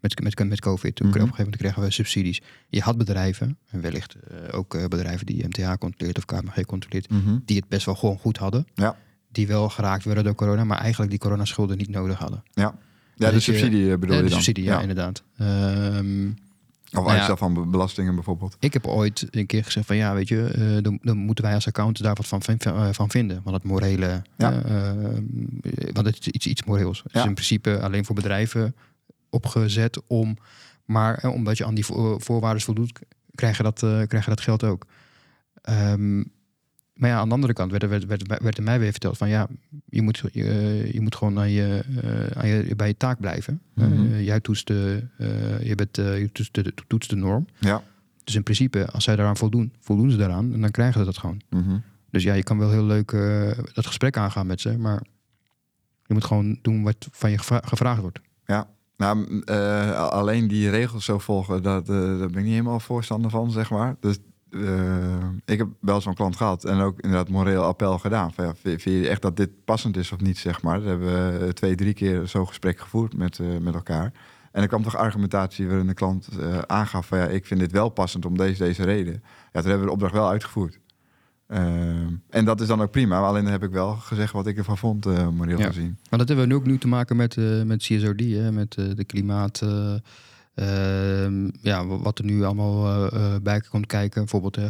met, met, met COVID. Toen Mhm. Op een gegeven moment kregen we subsidies. Je had bedrijven, en wellicht eh, ook bedrijven die MTH controleert of KMG controleert, die het best wel gewoon goed hadden. Ja. Die wel geraakt werden door corona, maar eigenlijk die coronaschulden niet nodig hadden. Ja, de Dus je- subsidie bedoel je de dan? subsidie, ja, inderdaad. Ehm, Of Nou ja. uitstel van be- belastingen bijvoorbeeld. Ik heb ooit een keer gezegd van ja, weet je, eh, dan, dan moeten wij als account daar wat van, eh, van vinden. Want het morele, Ja. eh, want het is iets, iets moreels. Het Ja. is in principe alleen voor bedrijven opgezet om, maar eh, omdat je aan die vo- voorwaarden voldoet, krijg je dat, eh, krijg je dat geld ook. Ehm, maar ja, aan de andere kant werd, er- werd, werd, werd er mij weer verteld van ja, je moet, je, je moet gewoon aan je, eh, aan je, bij je taak blijven. Eh, jij toetst de, eh, je, bent, eh, je toetst de, toetst de norm. Ja. Dus in principe, als zij daaraan voldoen, voldoen ze daaraan en dan krijgen ze dat gewoon. Mhm. Dus ja, je kan wel heel leuk eh, dat gesprek aangaan met ze, maar je moet gewoon doen wat van je gevra- gevraagd wordt. Nou, m, eh, alleen die regels zo volgen, dat, eh, daar ben ik niet helemaal voorstander van, zeg maar. Dus eh, ik heb wel zo'n klant gehad en ook inderdaad moreel appel gedaan. Van, ja, vind, je echt dat dit passend is of niet, zeg maar. Daar hebben we twee, drie keer zo'n gesprek gevoerd met, eh, met elkaar. En er kwam toch argumentatie waarin de klant eh, aangaf van ja, ik vind dit wel passend om deze, deze reden. Ja, toen hebben we de opdracht wel uitgevoerd. En dat is dan ook prima, alleen dan heb ik wel gezegd wat ik ervan vond, eh moreel Ja. gezien. Maar dat hebben we nu ook nu te maken met, eh, met CSOD, hè, met eh, de klimaat. Eh, ehm, ja, wa- wat er nu allemaal eh, eh, bij komt kijken. Bijvoorbeeld eh,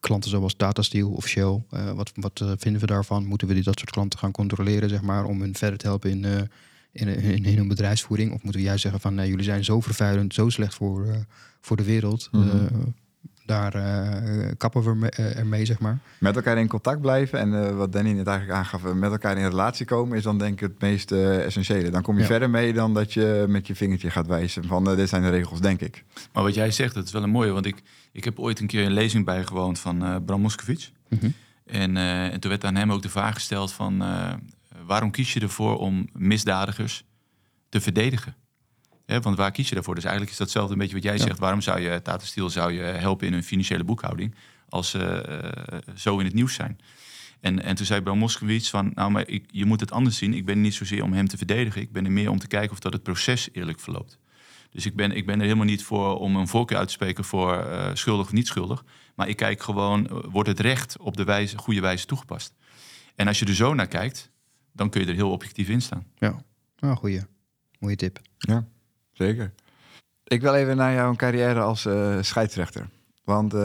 klanten zoals Tata Steel of Shell. wat wat vinden we daarvan? Moeten we die, dat soort klanten gaan controleren, zeg maar, om hun verder te helpen in, in, in, in hun bedrijfsvoering? Of moeten we juist zeggen van nee, jullie zijn zo vervuilend, zo slecht voor, voor de wereld. Mhm. Daar eh, kappen we eh, ermee, zeg maar. Met elkaar in contact blijven en eh, wat Danny net eigenlijk aangaf, eh, met elkaar in relatie komen is dan denk ik het meest eh, essentiële. Dan kom je Ja. verder mee dan dat je met je vingertje gaat wijzen van eh, dit zijn de regels, denk ik. Maar wat jij zegt, dat is wel een mooie. Want ik, ik heb ooit een keer een lezing bijgewoond van eh, Bram Moskowitz. En, eh, en toen werd aan hem ook de vraag gesteld van... eh, waarom kies je ervoor om misdadigers te verdedigen? Hè, want waar kies je daarvoor? Dus eigenlijk is dat hetzelfde een beetje wat jij Ja. zegt. Waarom zou je Tata Steel zou je helpen in hun financiële boekhouding... als ze eh, zo in het nieuws zijn? En, en toen zei Bram Moskowitz van... nou, maar ik, je moet het anders zien. Ik ben er niet zozeer om hem te verdedigen. Ik ben er meer om te kijken of dat het proces eerlijk verloopt. Dus ik ben, ik ben er helemaal niet voor om een voorkeur uit te spreken voor eh, schuldig of niet schuldig. Maar ik kijk gewoon, eh, wordt het recht op de wijze, goede wijze toegepast? En als je er zo naar kijkt, dan kun je er heel objectief in staan. Ja, nou, goeie. Mooie tip. Ja, zeker. Ik wil even naar jouw carrière als eh, scheidsrechter. Want eh,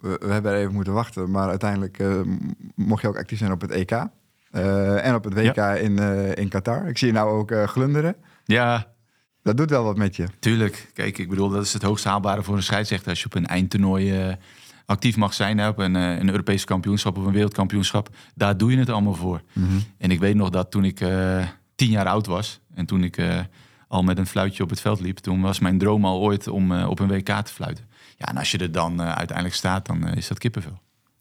we, we hebben er even moeten wachten, maar uiteindelijk eh, mocht je ook actief zijn op het EK. en op het WK in, in Qatar. Ik zie je nou ook glunderen. Ja, Dat doet wel wat met je. tuurlijk. Kijk, ik bedoel, dat is het hoogst haalbare voor een scheidsrechter. Als je op een eindtoernooi actief mag zijn, hè, op een, een Europees kampioenschap of een wereldkampioenschap, daar doe je het allemaal voor. En ik weet nog dat toen ik tien jaar oud was en toen ik al met een fluitje op het veld liep, toen was mijn droom al ooit om eh, op een WK te fluiten. Ja, en als je er dan eh, uiteindelijk staat, dan eh, is dat kippenvel.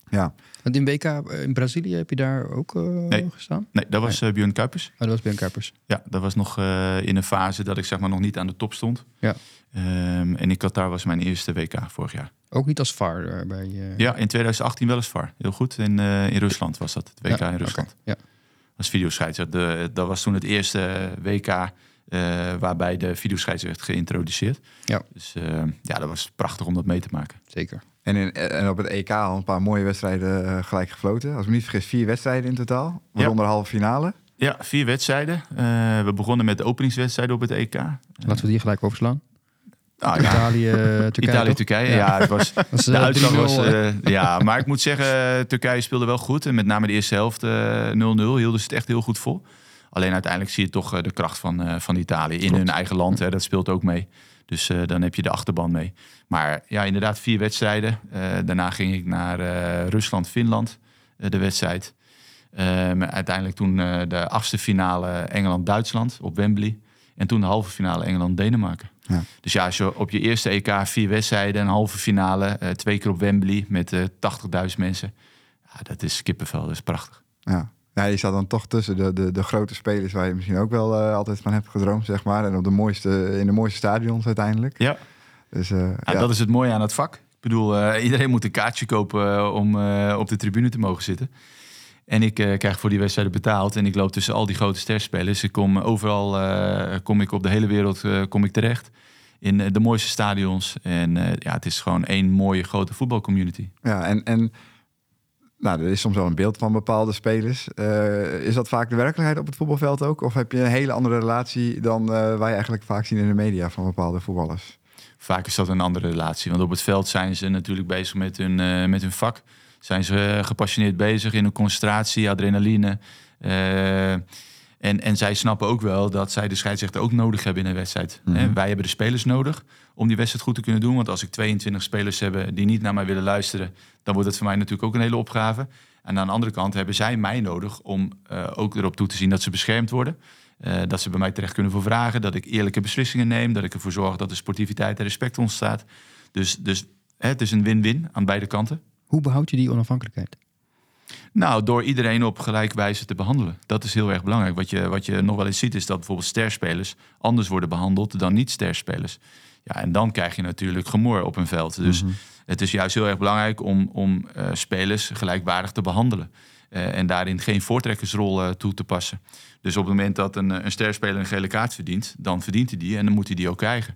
Ja. Want in WK in Brazilië heb je daar ook nee. gestaan? Nee, dat was nee. Björn Kuipers. Oh, dat was Björn Kuipers. Ja, dat was nog in een fase dat ik zeg maar nog niet aan de top stond. Ja. Um, en in Qatar was mijn eerste WK vorig jaar. Ook niet als VAR bij uh... Ja, in 2018 wel eens VAR. Heel goed. In, uh, in Rusland was dat, het WK ja, in Rusland. Okay. Ja. Als videoscheidsrechter. Dat was toen het eerste WK uh, waarbij de videoscheidsrechter werd geïntroduceerd. Ja. Dus ja, dat was prachtig om dat mee te maken. Zeker. En, in, en op het EK al een paar mooie wedstrijden gelijk gefloten. Als ik me niet vergis, vier wedstrijden in totaal. Waaronder ja. halve finale. Ja, vier wedstrijden. we begonnen met de openingswedstrijden op het EK. Laten we die gelijk overslaan. Ah, Italië, Turkije. Italië, Turkije. Ja. ja, het was, was de uitslag was. Uh, ja, maar ik moet zeggen, Turkije speelde wel goed. En met name de eerste helft 0-0 uh, hielden ze het echt heel goed vol. Alleen uiteindelijk zie je toch uh, de kracht van, van Italië in Klopt. hun eigen land. Hè, dat speelt ook mee. Dus dan heb je de achterban mee. Maar ja, inderdaad, vier wedstrijden. daarna ging ik naar Rusland, Finland, de wedstrijd. Um, uiteindelijk toen de achtste finale Engeland-Duitsland op Wembley. En toen de halve finale Engeland-Denemarken. Ja. Dus ja, als je op je eerste EK vier wedstrijden, een halve finale, uh, twee keer op Wembley met uh, 80.000 mensen. Ja, dat is kippenvel, dat is prachtig. Ja. Ja, je staat dan toch tussen de, de, de grote spelers waar je misschien ook wel uh, altijd van hebt gedroomd, zeg maar. En op de mooiste, in de mooiste stadions uiteindelijk. Ja. Dus, ja, ja. Dat is het mooie aan het vak. Ik bedoel, iedereen moet een kaartje kopen om op de tribune te mogen zitten. En ik krijg voor die wedstrijden betaald. En ik loop tussen al die grote sterspelers. Ik kom overal, kom ik op de hele wereld kom ik terecht. In de mooiste stadions. En ja, het is gewoon één mooie grote voetbalcommunity. Ja, en, en nou, er is soms wel een beeld van bepaalde spelers. is dat vaak de werkelijkheid op het voetbalveld ook? Of heb je een hele andere relatie dan wij eigenlijk vaak zien in de media van bepaalde voetballers? Vaak is dat een andere relatie. Want op het veld zijn ze natuurlijk bezig met hun, met hun vak zijn ze gepassioneerd bezig in een concentratie, adrenaline. En, en zij snappen ook wel dat zij de scheidsrechter ook nodig hebben in een wedstrijd. Mm -hmm. Wij hebben de spelers nodig om die wedstrijd goed te kunnen doen. Want als ik 22 spelers heb die niet naar mij willen luisteren, dan wordt het voor mij natuurlijk ook een hele opgave. En aan de andere kant hebben zij mij nodig om uh, ook erop toe te zien dat ze beschermd worden. Uh, dat ze bij mij terecht kunnen voor vragen. Dat ik eerlijke beslissingen neem. Dat ik ervoor zorg dat de sportiviteit en respect ontstaat. Dus, dus hè, het is een win-win aan beide kanten. Hoe behoud je die onafhankelijkheid? Nou, door iedereen op gelijke wijze te behandelen. Dat is heel erg belangrijk. Wat je, wat je nog wel eens ziet, is dat bijvoorbeeld sterspelers anders worden behandeld dan niet-sterspelers. Ja, en dan krijg je natuurlijk gemoor op een veld. Dus mm -hmm. het is juist heel erg belangrijk om, om uh, spelers gelijkwaardig te behandelen. Uh, en daarin geen voortrekkersrol uh, toe te passen. Dus op het moment dat een, een sterspeler een gele kaart verdient, dan verdient hij die en dan moet hij die ook krijgen.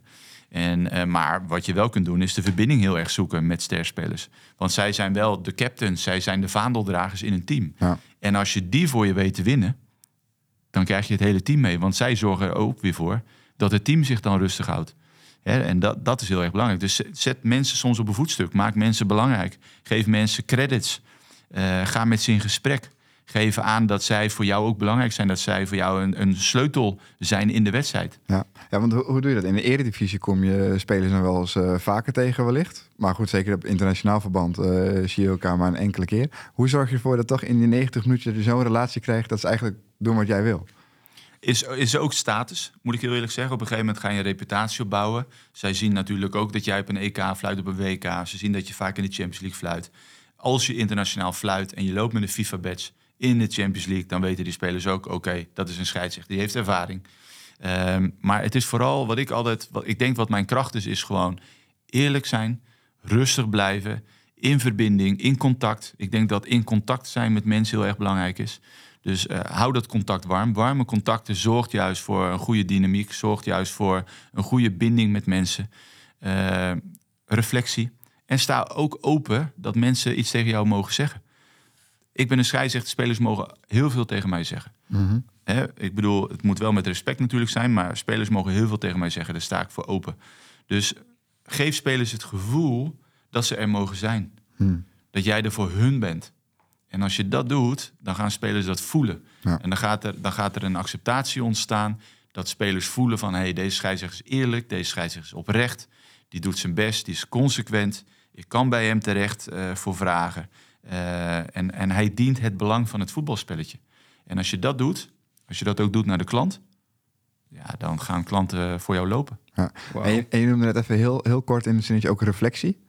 En, uh, maar wat je wel kunt doen, is de verbinding heel erg zoeken met sterspelers. Want zij zijn wel de captains, zij zijn de vaandeldragers in een team. Ja. En als je die voor je weet te winnen, dan krijg je het hele team mee. Want zij zorgen er ook weer voor dat het team zich dan rustig houdt. Hè, en dat, dat is heel erg belangrijk. Dus zet mensen soms op een voetstuk. Maak mensen belangrijk. Geef mensen credits. Uh, ga met ze in gesprek geven aan dat zij voor jou ook belangrijk zijn. Dat zij voor jou een, een sleutel zijn in de wedstrijd. Ja, ja want hoe, hoe, doe je dat? In de eredivisie kom je spelers nog wel eens uh, vaker tegen wellicht. Maar goed, zeker op internationaal verband uh, zie je elkaar maar een enkele keer. Hoe zorg je ervoor dat toch in die 90 minuten je zo'n relatie krijgt... dat ze eigenlijk doen wat jij wil? Is, is ook status, moet ik heel eerlijk zeggen. Op een gegeven moment ga je een reputatie opbouwen. Zij zien natuurlijk ook dat jij op een EK fluit op een WK. Ze zien dat je vaak in de Champions League fluit. Als je internationaal fluit en je loopt met een FIFA-badge in de Champions League, dan weten die spelers ook: oké, dat is een scheidsrechter, die heeft ervaring. Um, maar het is vooral wat ik altijd, wat ik denk wat mijn kracht is, is gewoon eerlijk zijn, rustig blijven, in verbinding, in contact. Ik denk dat in contact zijn met mensen heel erg belangrijk is. Dus uh, hou dat contact warm. Warme contacten zorgt juist voor een goede dynamiek, zorgt juist voor een goede binding met mensen. Uh, reflectie. En sta ook open dat mensen iets tegen jou mogen zeggen. Ik ben een scheidsrechter, spelers mogen heel veel tegen mij zeggen. Mm -hmm. Hè? Ik bedoel, het moet wel met respect natuurlijk zijn, maar spelers mogen heel veel tegen mij zeggen. Daar sta ik voor open. Dus geef spelers het gevoel dat ze er mogen zijn. Hmm. Dat jij er voor hun bent. En als je dat doet, dan gaan spelers dat voelen. Ja. En dan gaat, er, dan gaat er een acceptatie ontstaan. Dat spelers voelen van, hé, hey, deze scheidsrechter is eerlijk. Deze scheidsrechter is oprecht. Die doet zijn best, die is consequent. Ik kan bij hem terecht uh, voor vragen. Uh, en, en hij dient het belang van het voetbalspelletje. En als je dat doet, als je dat ook doet naar de klant, ja, dan gaan klanten voor jou lopen. Ja. Wow. En, je, en, je, noemde net even heel, heel kort in het zinnetje ook reflectie.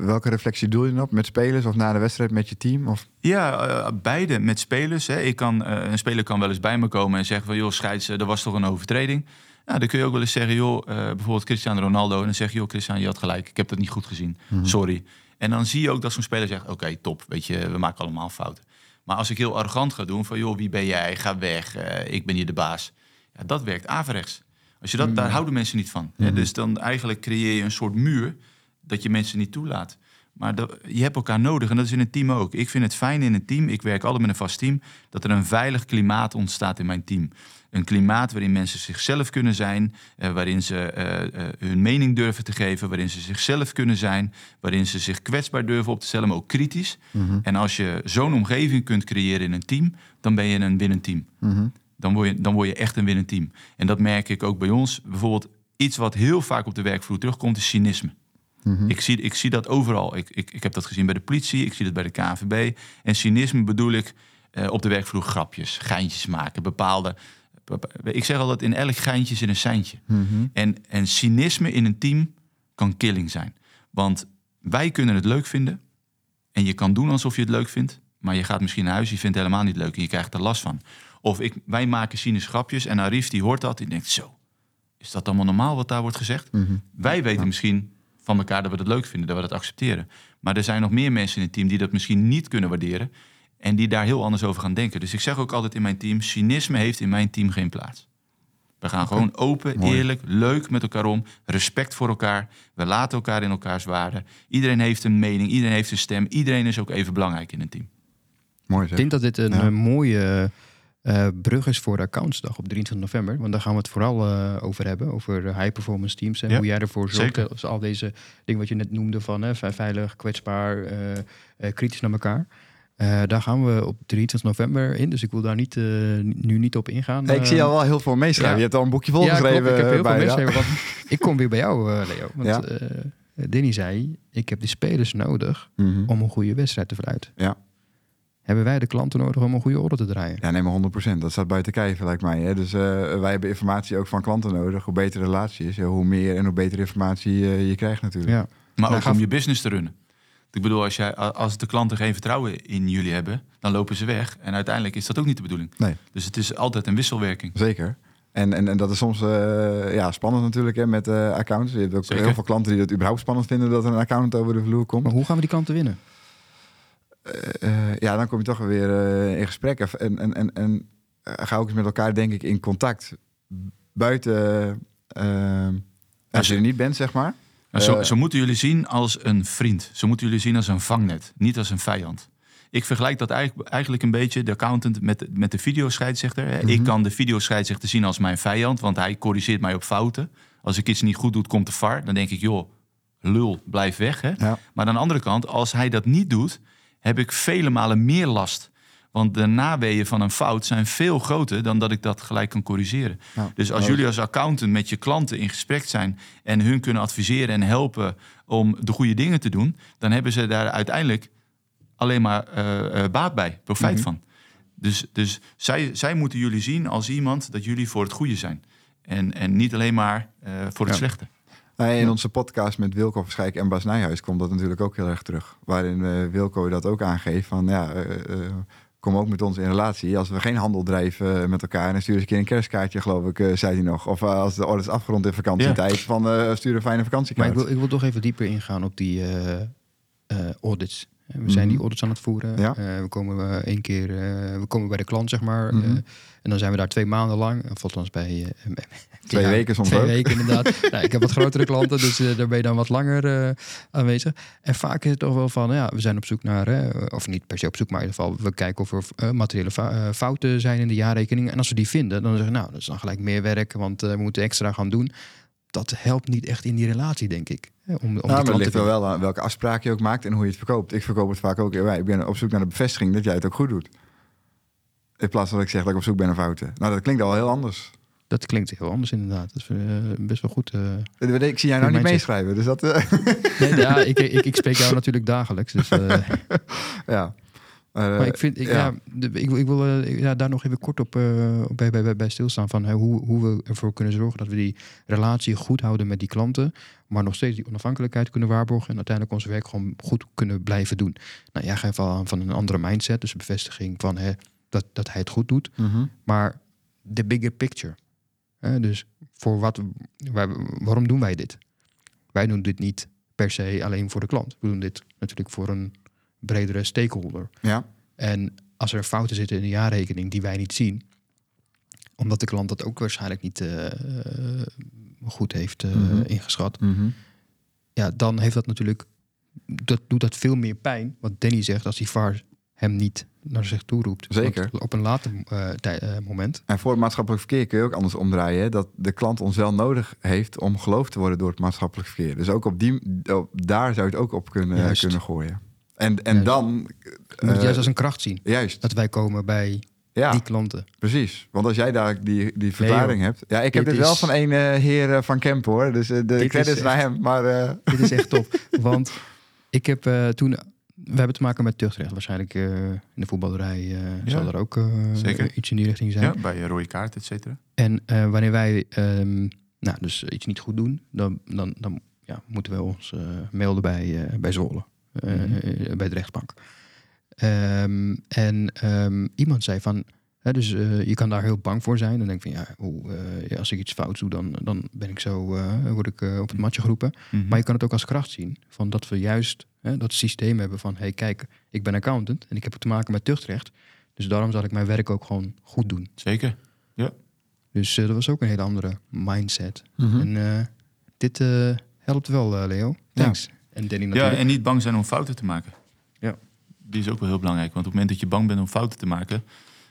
welke reflectie doe je dan op? Met spelers of na de wedstrijd met je team? Of? Ja, uh, beide met spelers. Hè. Ik kan, uh, een speler kan wel eens bij me komen en zeggen van... joh, scheids, er was toch een overtreding? Nou, dan kun je ook wel eens zeggen, joh, bijvoorbeeld Cristiano Ronaldo... en dan zeg je, joh, Cristiano, je had gelijk. Ik heb dat niet goed gezien. Mm -hmm. Sorry. En dan zie je ook dat zo'n speler zegt... oké, okay, top, weet je, we maken allemaal fouten. Maar als ik heel arrogant ga doen van... joh, wie ben jij? Ga weg, ik ben hier de baas. Ja, dat werkt averechts. Als je dat, daar houden mensen niet van. Mm -hmm. Dus dan eigenlijk creëer je een soort muur dat je mensen niet toelaat. Maar dat, je hebt elkaar nodig en dat is in een team ook. Ik vind het fijn in een team, ik werk altijd met een vast team, dat er een veilig klimaat ontstaat in mijn team. Een klimaat waarin mensen zichzelf kunnen zijn, eh, waarin ze uh, uh, hun mening durven te geven, waarin ze zichzelf kunnen zijn, waarin ze zich kwetsbaar durven op te stellen, maar ook kritisch. Mm -hmm. En als je zo'n omgeving kunt creëren in een team, dan ben je een winnend team. Mm -hmm. dan, word je, dan word je echt een winnend team. En dat merk ik ook bij ons. Bijvoorbeeld iets wat heel vaak op de werkvloer terugkomt, is cynisme. Mm-hmm. Ik, zie, ik zie dat overal. Ik, ik, ik heb dat gezien bij de politie, ik zie dat bij de KNVB. En cynisme bedoel ik uh, op de werkvloer grapjes, geintjes maken, bepaalde... Ik zeg altijd, in elk geintje zit een seintje. Mm-hmm. En, en cynisme in een team kan killing zijn. Want wij kunnen het leuk vinden. En je kan doen alsof je het leuk vindt. Maar je gaat misschien naar huis, je vindt het helemaal niet leuk. En je krijgt er last van. Of ik, wij maken cynische grapjes en Arif die hoort dat. Die denkt, zo, is dat allemaal normaal wat daar wordt gezegd? Mm-hmm. Wij weten ja. misschien van elkaar dat we het leuk vinden, dat we dat accepteren. Maar er zijn nog meer mensen in het team die dat misschien niet kunnen waarderen. En die daar heel anders over gaan denken. Dus ik zeg ook altijd in mijn team: cynisme heeft in mijn team geen plaats. We gaan okay. gewoon open, Mooi. eerlijk, leuk met elkaar om. Respect voor elkaar. We laten elkaar in elkaars waarde. Iedereen heeft een mening, iedereen heeft een stem. Iedereen is ook even belangrijk in een team. Mooi zeg. Ik denk dat dit een ja. mooie uh, brug is voor de accountsdag op 23 november. Want daar gaan we het vooral uh, over hebben. Over high performance teams. En ja, hoe jij ervoor zorgt. Dus al deze dingen wat je net noemde van hè, veilig, kwetsbaar, uh, kritisch naar elkaar. Daar gaan we op 23 november in. Dus ik wil daar niet, nu niet op ingaan. Nee, ik zie al wel heel veel meeschrijven. Ja. Je hebt al een boekje volgeschreven. Ja, ik heb heel veel meeschrijven. Want ik kom weer bij jou, Leo. Want ja. Denny zei, ik heb die spelers nodig mm -hmm. om een goede wedstrijd te verluiden. Ja hebben wij de klanten nodig om een goede orde te draaien. Ja, nee, maar 100%. Dat staat buiten kijf, lijkt mij. Hè? Dus uh, wij hebben informatie ook van klanten nodig. Hoe beter de relatie is, hoe meer en hoe betere informatie uh, je krijgt natuurlijk. Ja. Maar nou, ook om je business te runnen. Ik bedoel, als, jij, als de klanten geen vertrouwen in jullie hebben, dan lopen ze weg. En uiteindelijk is dat ook niet de bedoeling. Nee. Dus het is altijd een wisselwerking. Zeker. En, en, en dat is soms uh, ja, spannend natuurlijk hè, met uh, accounts. Je hebt ook Zeker. heel veel klanten die het überhaupt spannend vinden dat er een account over de vloer komt. Maar hoe gaan we die klanten winnen? Uh, ja, dan kom je toch weer uh, in gesprek. En, en, en, en ga ook eens met elkaar, denk ik, in contact. Buiten, als je er niet bent, zeg maar. Nou, zo, zo, moeten jullie zien als een vriend. Zo moeten jullie zien als een vangnet, niet als een vijand. Ik vergelijk dat eigenlijk, eigenlijk een beetje, de accountant, met, met de videoscheidsrechter. Mm -hmm. Ik kan de videoscheidsrechter zien als mijn vijand, want hij corrigeert mij op fouten. Als ik iets niet goed doe, komt de VAR. Dan denk ik, joh, lul, blijf weg. Hè? Ja. Maar aan de andere kant, als hij dat niet doet heb ik vele malen meer last. Want de naweeën van een fout zijn veel groter dan dat ik dat gelijk kan corrigeren. Dus als jullie als accountant met je klanten in gesprek zijn en hun kunnen adviseren en helpen om de goede dingen te doen, dan hebben ze daar uiteindelijk alleen maar uh, uh, baat bij, profijt mm -hmm. van. Dus, dus zij, zij moeten jullie zien als iemand dat jullie voor het goede zijn. En, en niet alleen maar uh, voor het ja. slechte. Nee, in onze podcast met Wilco Verschijk en Bas Nijhuis komt dat natuurlijk ook heel erg terug. Waarin uh, Wilco dat ook aangeeft van ja, uh, kom ook met ons in relatie. Als we geen handel drijven met elkaar, dan stuur eens een keer een kerstkaartje, geloof ik, zei hij nog. Of als de orde is afgerond in vakantietijd, ja. van stuur een fijne vakantiekaart. Maar ik wil, ik wil toch even dieper ingaan op die audits. We zijn die audits aan het voeren. Ja. Uh, we komen uh, één keer uh, we komen bij de klant, zeg maar. Mm -hmm. en dan zijn we daar twee maanden lang. Of althans bij... twee ja, weken soms Twee ook. weken inderdaad. nou, ik heb wat grotere klanten, dus daar ben je dan wat langer aanwezig. En vaak is het toch wel van, ja, we zijn op zoek naar... of niet per se op zoek, maar in ieder geval... we kijken of er materiële fouten zijn in de jaarrekening. En als we die vinden, dan zeggen we... nou, dat is dan gelijk meer werk, want we moeten extra gaan doen dat helpt niet echt in die relatie, denk ik. Om, om nou, maar het ligt er wel aan welke afspraak je ook maakt en hoe je het verkoopt. Ik verkoop het vaak ook. Ik ben op zoek naar de bevestiging dat jij het ook goed doet. In plaats van dat ik zeg dat ik op zoek ben naar fouten. Nou, dat klinkt al heel anders. Dat klinkt heel anders inderdaad. Dat is uh, best wel goed. Uh, ik zie jij nou niet meeschrijven. Dus dat, uh... nee, ja, ik, ik, ik, spreek jou natuurlijk dagelijks. Dus, ja. Uh, maar ik vind, ik, ja. ik, ik, wil uh, ja, daar nog even kort op uh, bij, bij, bij stilstaan van hoe, hoe we ervoor kunnen zorgen dat we die relatie goed houden met die klanten, maar nog steeds die onafhankelijkheid kunnen waarborgen en uiteindelijk ons werk gewoon goed kunnen blijven doen. Nou, jij geeft al aan van een andere mindset, dus bevestiging van hè, dat, dat hij het goed doet, mm -hmm. maar de bigger picture. Hè, dus voor wat, waar, waarom doen wij dit? Wij doen dit niet per se alleen voor de klant. We doen dit natuurlijk voor een bredere stakeholder. Ja. En als er fouten zitten in de jaarrekening die wij niet zien, omdat de klant dat ook waarschijnlijk niet uh, goed heeft uh, mm -hmm. ingeschat, mm -hmm. ja, dan heeft dat natuurlijk, dat doet dat veel meer pijn, wat Danny zegt, als die VAR hem niet naar zich toe roept. Zeker. Op een later uh, moment. En voor het maatschappelijk verkeer kun je ook anders omdraaien. Hè? Dat de klant ons wel nodig heeft om geloofd te worden door het maatschappelijk verkeer. Dus ook op die, op, daar zou je het ook op kunnen, kunnen gooien. En, en juist. dan... Je moet het juist als een kracht zien. Juist. Dat wij komen bij ja, die klanten. Precies. Want als jij daar die, die verklaring Nee, hebt... Ja, ik heb Dit wel van een eh, heer eh, van Kemp, hoor. Dus eh, de Dit credits naar echt- hem. Maar eh, Dit is echt top. Want ik heb eh, toen... We hebben te maken met tuchtrecht. Waarschijnlijk eh, in de voetballerij eh, Ja, zal er ook eh, iets in die richting zijn. Ja, bij een rode kaart, et cetera. En eh, wanneer wij ehm, nou, dus iets niet goed doen, dan, dan, dan ja, moeten we ons eh, melden bij, eh, bij Zwolle, eh, bij de rechtbank. Ehm, en ehm, iemand zei van, hè, dus eh, je kan daar heel bang voor zijn. Dan denk ik van, ja, eh, ja, als ik iets fout doe, dan, dan ben ik zo, eh, word ik op het matje geroepen. Mhm. Maar je kan het ook als kracht zien, van dat we juist hè, dat systeem hebben van, hey, kijk, ik ben accountant en ik heb te maken met tuchtrecht. Dus daarom zal ik mijn werk ook gewoon goed doen. Zeker. Dus eh, dat was ook een hele andere mindset. mhm. En dit helpt wel, Leo. Thanks. En Danny Ja, en niet bang zijn om fouten te maken. Ja. Die is ook wel heel belangrijk. Want op het moment dat je bang bent om fouten te maken,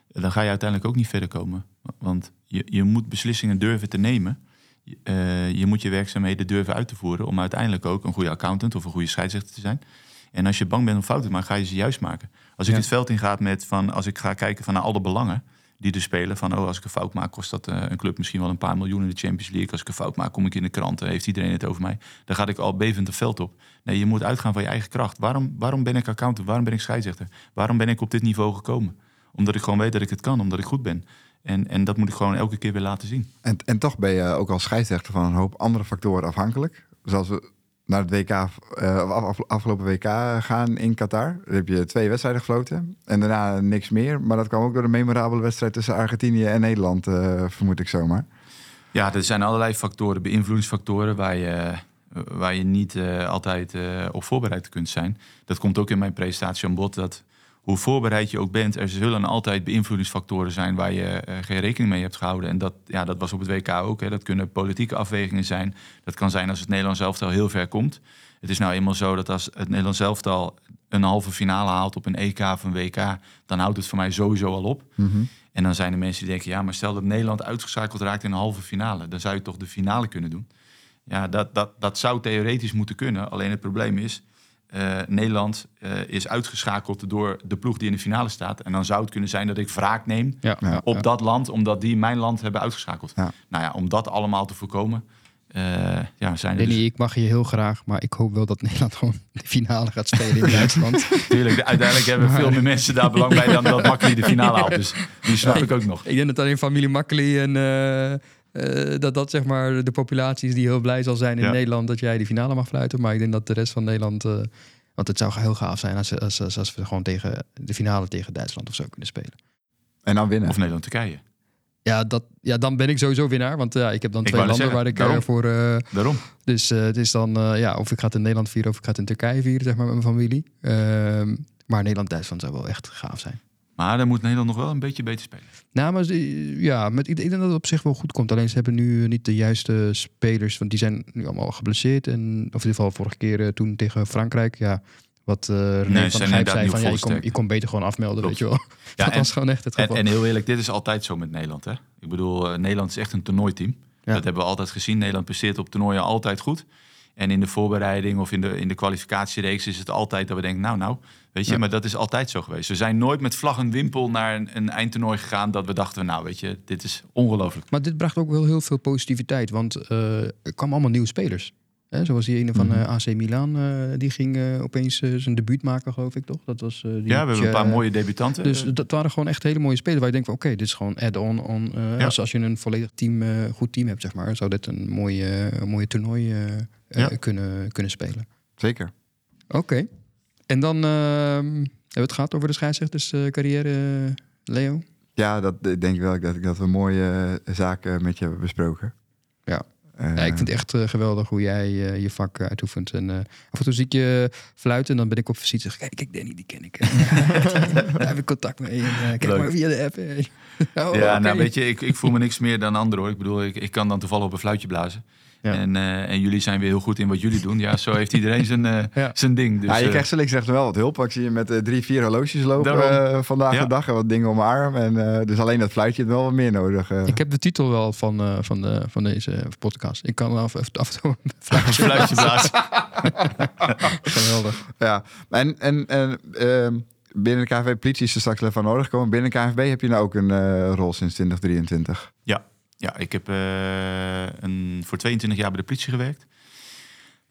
dan ga je uiteindelijk ook niet verder komen. Want je, je moet beslissingen durven te nemen. Je, eh, je moet je werkzaamheden durven uit te voeren om uiteindelijk ook een goede accountant of een goede scheidsrechter te zijn. En als je bang bent om fouten te maken, ga je ze juist maken. Als ik Ja. het veld ingaat met van, als ik ga kijken van naar alle belangen die er spelen, van oh, als ik een fout maak, kost dat eh, een club misschien wel een paar miljoen in de Champions League. Als ik een fout maak, kom ik in de kranten, heeft iedereen het over mij. Dan ga ik al bevend het veld op. Nee, je moet uitgaan van je eigen kracht. Waarom, waarom ben ik accountant? Waarom ben ik scheidsrechter? Waarom ben ik op dit niveau gekomen? Omdat ik gewoon weet dat ik het kan, omdat ik goed ben. En, en dat moet ik gewoon elke keer weer laten zien. En, en toch ben je ook als scheidsrechter van een hoop andere factoren afhankelijk. Zoals we naar het WK, eh, af- af- afgelopen WK gaan in Qatar. Daar heb je twee wedstrijden gefloten. En daarna niks meer. Maar dat kwam ook door de memorabele wedstrijd tussen Argentinië en Nederland, eh, vermoed ik zomaar. Ja, er zijn allerlei factoren, beïnvloedingsfactoren waar je, waar je niet eh, altijd eh, op voorbereid kunt zijn. Dat komt ook in mijn presentatie aan bod. Dat hoe voorbereid je ook bent, er zullen altijd beïnvloedingsfactoren zijn waar je eh, geen rekening mee hebt gehouden. En dat, ja, dat was op het WK ook. Hè. Dat kunnen politieke afwegingen zijn. Dat kan zijn als het Nederlands elftal heel ver komt. Het is nou eenmaal zo dat als het Nederlands elftal een halve finale haalt op een EK of een WK, dan houdt het voor mij sowieso al op. En dan zijn er mensen die denken, ja, maar stel dat Nederland uitgeschakeld raakt in een halve finale, dan zou je toch de finale kunnen doen. Ja, dat, dat, dat zou theoretisch moeten kunnen. Alleen het probleem is, eh, Nederland eh, is uitgeschakeld door de ploeg die in de finale staat. En dan zou het kunnen zijn dat ik wraak neem Ja, Ja. op dat land, omdat die mijn land hebben uitgeschakeld. Ja. Nou ja, om dat allemaal te voorkomen, eh, ja, zijn Danny, dus, ik mag je heel graag, maar ik hoop wel dat Nederland gewoon de finale gaat spelen in Duitsland. Tuurlijk, uiteindelijk hebben veel meer mensen daar belang bij dan dat Makkeli de finale haalt. Dus die snap ik ook nog. ik denk dat alleen familie Makkeli en eh, dat dat zeg maar de populatie is die heel blij zal zijn in Ja. Nederland dat jij die finale mag fluiten. Maar ik denk dat de rest van Nederland, eh, want het zou heel gaaf zijn als, als, als, als we gewoon tegen de finale tegen Duitsland of zo kunnen spelen. En dan winnen. Of Nederland-Turkije. Ja, dat, ja, dan ben ik sowieso winnaar. Want ja, ik heb dan Ik twee landen waar ik eh, voor. eh, Daarom. dus eh, het is dan, eh, ja, of ik ga het in Nederland vieren of ik ga het in Turkije vieren, zeg maar, met mijn familie. Ehm, maar Nederland-Duitsland zou wel echt gaaf zijn. Maar dan moet Nederland nog wel een beetje beter spelen. Nou, maar ja, met, ik denk dat het op zich wel goed komt. Alleen ze hebben nu niet de juiste spelers. Want die zijn nu allemaal geblesseerd. En, of in ieder geval vorige keer eh, toen tegen Frankrijk. Ja, wat René Nee, ze van Gijp zei van... Ja, je, kon, volsterkt. je kon beter gewoon afmelden, Klopt. weet je wel. Ja, dat en- was gewoon echt het geval. en heel eerlijk, dit is altijd zo met Nederland. Hè? Ik bedoel, eh, Nederland is echt een toernooiteam. Ja. Dat hebben we altijd gezien. Nederland presteert op toernooien altijd goed. En in de voorbereiding of in de, in de kwalificatiereeks is het altijd dat we denken, nou nou, weet je, Ja. maar dat is altijd zo geweest. We zijn nooit met vlag en wimpel naar een, een eindtoernooi gegaan dat we dachten, nou weet je, dit is ongelooflijk. Maar dit bracht ook wel heel veel positiviteit. Want eh, er kwamen allemaal nieuwe spelers. Hè, zoals die ene van Mhm. eh, AC Milan, eh, die ging opeens zijn debuut maken, geloof ik toch? Dat was, eh, die, Ja, we hebben een paar mooie debutanten. Dus dat waren gewoon echt hele mooie spelers waar je denkt van oké, dit is gewoon add-on. On, eh, Ja. als, als je een volledig team, eh, goed team hebt, zeg maar, zou dit een mooie, een mooie toernooi Ja. kunnen, kunnen spelen. Zeker. Oké. En dan ehm, hebben we het gehad over de scheidsrechterscarrière, eh, Leo. Ja, dat ik denk wel dat, dat we mooie eh, zaken met je hebben besproken. Ja. Eh, Ja, ik vind het echt eh, geweldig hoe jij eh, je vak eh, uitoefent. En eh, af en toe zie ik je fluiten en dan ben ik op visite. Zeg, kijk, kijk Danny, die ken ik. Daar heb ik contact mee. En, eh, kijk Leuk. maar via de app. eh. Oh, ja, oké. nou weet je, ik, ik voel me niks meer dan anderen hoor. Ik bedoel, ik, ik kan dan toevallig op een fluitje blazen. Ja. En, eh, en jullie zijn weer heel goed in wat jullie doen. Ja, zo heeft iedereen zijn, eh, Ja. zijn ding. Dus, ja, je eh, krijgt zo links rechts wel wat hulp. Ik zie je met eh, drie, vier horloges lopen Daarom. vandaag Ja. de dag. En wat dingen om mijn arm. En, eh, dus alleen dat fluitje heeft wel wat meer nodig. Ik heb de titel wel van, eh, van, de, van deze podcast. Ik kan af, af en toe een fluitje fluitje blazen. Geweldig. Ja, en, en, en ehm, binnen de KNVB politie is er straks wel van nodig gekomen. Binnen de KNVB heb je nou ook een eh, rol sinds 2023. Ja, ik heb eh, een, voor 22 jaar bij de politie gewerkt.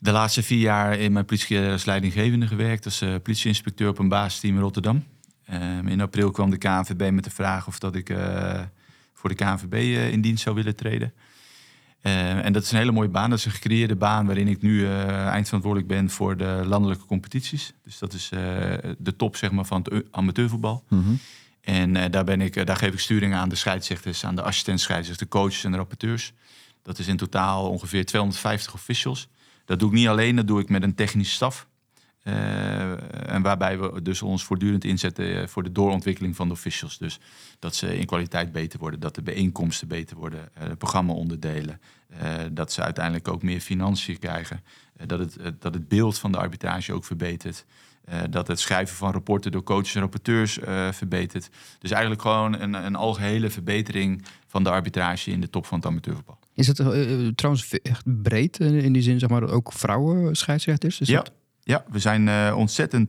De laatste vier jaar in mijn politie als leidinggevende gewerkt. Als eh, politieinspecteur op een basisteam in Rotterdam. Ehm, in april kwam de KNVB met de vraag of dat ik eh, voor de KNVB in dienst zou willen treden. Eh, en dat is een hele mooie baan. Dat is een gecreëerde baan waarin ik nu eindverantwoordelijk ben voor de landelijke competities. Dus dat is de top zeg maar, van het eu- amateurvoetbal. En eh, daar, ben ik, eh, daar geef ik sturing aan de scheidsrechters, aan de assistent scheidsrechters, de coaches en de rapporteurs. Dat is in totaal ongeveer 250 officials. Dat doe ik niet alleen, dat doe ik met een technische staf. Eh, en waarbij we dus ons voortdurend inzetten voor de doorontwikkeling van de officials. Dus dat ze in kwaliteit beter worden, dat de bijeenkomsten beter worden, de programma-onderdelen. eh, dat ze uiteindelijk ook meer financiën krijgen. dat, het, dat het beeld van de arbitrage ook verbetert. Eh, dat het schrijven van rapporten door coaches en rapporteurs eh, verbetert. Dus eigenlijk gewoon een, een algehele verbetering van de arbitrage in de top van het amateurvoetbal. Is het eh, trouwens echt breed in die zin, zeg maar, dat ook vrouwen scheidsrechters? Is Ja. dat- Ja, we zijn ontzettend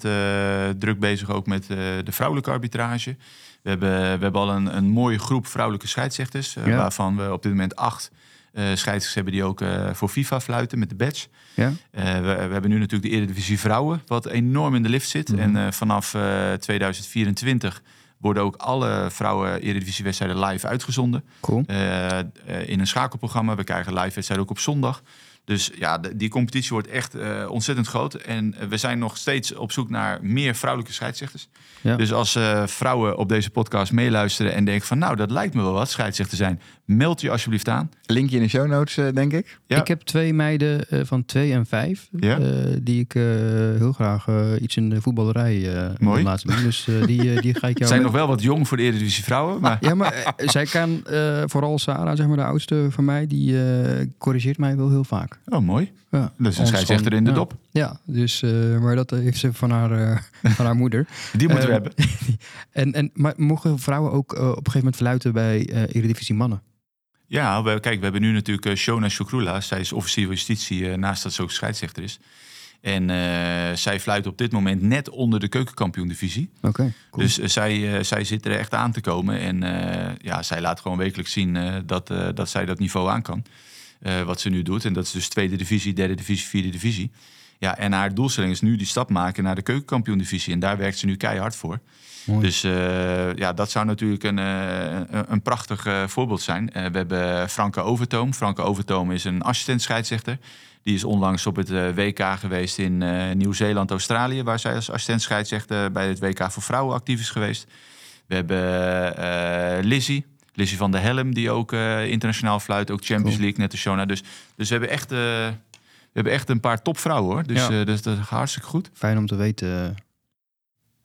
druk bezig ook met de vrouwelijke arbitrage. We hebben, we hebben al een, een mooie groep vrouwelijke scheidsrechters, Ja. waarvan we op dit moment acht scheidsrechters hebben die ook eh, voor FIFA fluiten met de badge. Ja? Eh, we, we hebben nu natuurlijk de Eredivisie Vrouwen, wat enorm in de lift zit. Mhm. En eh, vanaf eh, 2024 worden ook alle vrouwen Eredivisiewedstrijden live uitgezonden. Cool. Eh, eh, in een schakelprogramma. We krijgen live wedstrijden ook op zondag. Dus ja, de- die competitie wordt echt eh, ontzettend groot. En eh, we zijn nog steeds op zoek naar meer vrouwelijke scheidsrechters. Ja. Dus als eh, vrouwen op deze podcast meeluisteren en denken van... nou, dat lijkt me wel wat, scheidsrechter zijn. Meld je alsjeblieft aan. Linkje in de show notes, eh, denk ik. Ja. Ik heb twee meiden eh, van twee en vijf, Ja. eh, die ik eh, heel graag iets in de voetballerij eh Mooi. laten doen. Dus eh, die, die ga ik jou... zijn met- nog wel wat jong voor de Eredivisie vrouwen. Maar Ja, maar zij kan, eh, vooral Sarah, zeg maar de oudste van mij, die eh, corrigeert mij wel heel vaak. Oh, mooi. Ja. Is een scheidsrechter in de ja. dop. Ja, dus, eh, maar dat heeft ze van haar, eh, van haar moeder. Die moeten we Eh, hebben. En, en, maar mogen vrouwen ook eh, op een gegeven moment fluiten bij Eredivisie mannen? Ja, we, kijk, we hebben nu natuurlijk Shona Shukrula. Zij is officier van justitie, naast dat ze ook scheidsrechter is. En zij fluit op dit moment net onder de keukenkampioen-divisie. Oké, cool. Dus zij, zij zit er echt aan te komen. En ja, zij laat gewoon wekelijks zien dat, dat zij dat niveau aan kan. Eh, wat ze nu doet. En dat is dus tweede divisie, derde divisie, vierde divisie. Ja, en haar doelstelling is nu die stap maken naar de keukenkampioen-divisie. En daar werkt ze nu keihard voor. Mooi. Dus eh, ja, dat zou natuurlijk een, eh, een, prachtig voorbeeld zijn. We hebben Franke Overtoom. Franke Overtoom is een assistent scheidsrechter. Die is onlangs op het WK geweest in Nieuw-Zeeland, Australië... waar zij als assistent scheidsrechter bij het WK voor vrouwen actief is geweest. We hebben Lizzie, Lizzie van der Helm, die ook eh, internationaal fluit. Ook Champions Cool. League, net als Shona. Dus, dus we, hebben echt, eh, we hebben echt een paar topvrouwen, hoor. Dus, Ja. eh, dus dat gaat hartstikke goed. Fijn om te weten.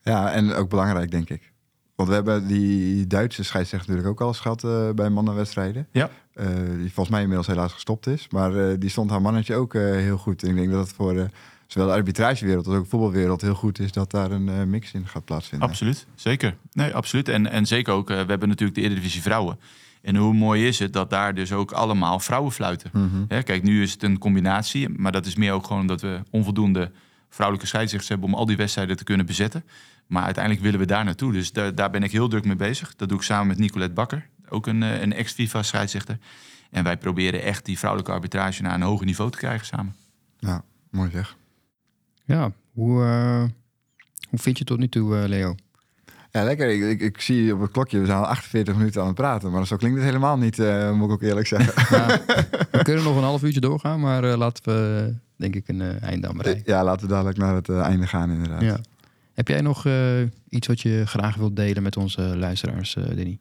Ja, en ook belangrijk, denk ik. Want we hebben die Duitse scheidsrechter natuurlijk ook al eens gehad eh, bij mannenwedstrijden. Ja. Eh, die volgens mij inmiddels helaas gestopt is. Maar eh, die stond haar mannetje ook eh, heel goed. En ik denk dat het voor eh, zowel de arbitragewereld als ook de voetbalwereld heel goed is dat daar een eh, mix in gaat plaatsvinden. Absoluut, zeker. Nee, absoluut. En, en zeker ook, eh, we hebben natuurlijk de Eredivisie Vrouwen. En hoe mooi is het dat daar dus ook allemaal vrouwen fluiten. Mhm. Hè, kijk, nu is het een combinatie, maar dat is meer ook gewoon dat we onvoldoende vrouwelijke scheidsrechters hebben om al die wedstrijden te kunnen bezetten. Maar uiteindelijk willen we daar naartoe. Dus daar, daar ben ik heel druk mee bezig. Dat doe ik samen met Nicolette Bakker, ook een, eh, een ex-FIFA scheidsrechter. En wij proberen echt die vrouwelijke arbitrage naar een hoger niveau te krijgen samen. Ja, mooi zeg. Ja, hoe, uh, hoe vind je het tot nu toe, uh, Leo? Ja, lekker. Ik, ik, ik, zie op het klokje, we zijn al 48 minuten aan het praten. Maar zo klinkt het helemaal niet, uh, moet ik ook eerlijk zeggen. Ja, we kunnen nog een half uurtje doorgaan, maar laten we denk ik een einde aan bereiken. Ja, laten we dadelijk naar het einde gaan inderdaad. Ja. Heb jij nog iets wat je graag wilt delen met onze luisteraars, Denny?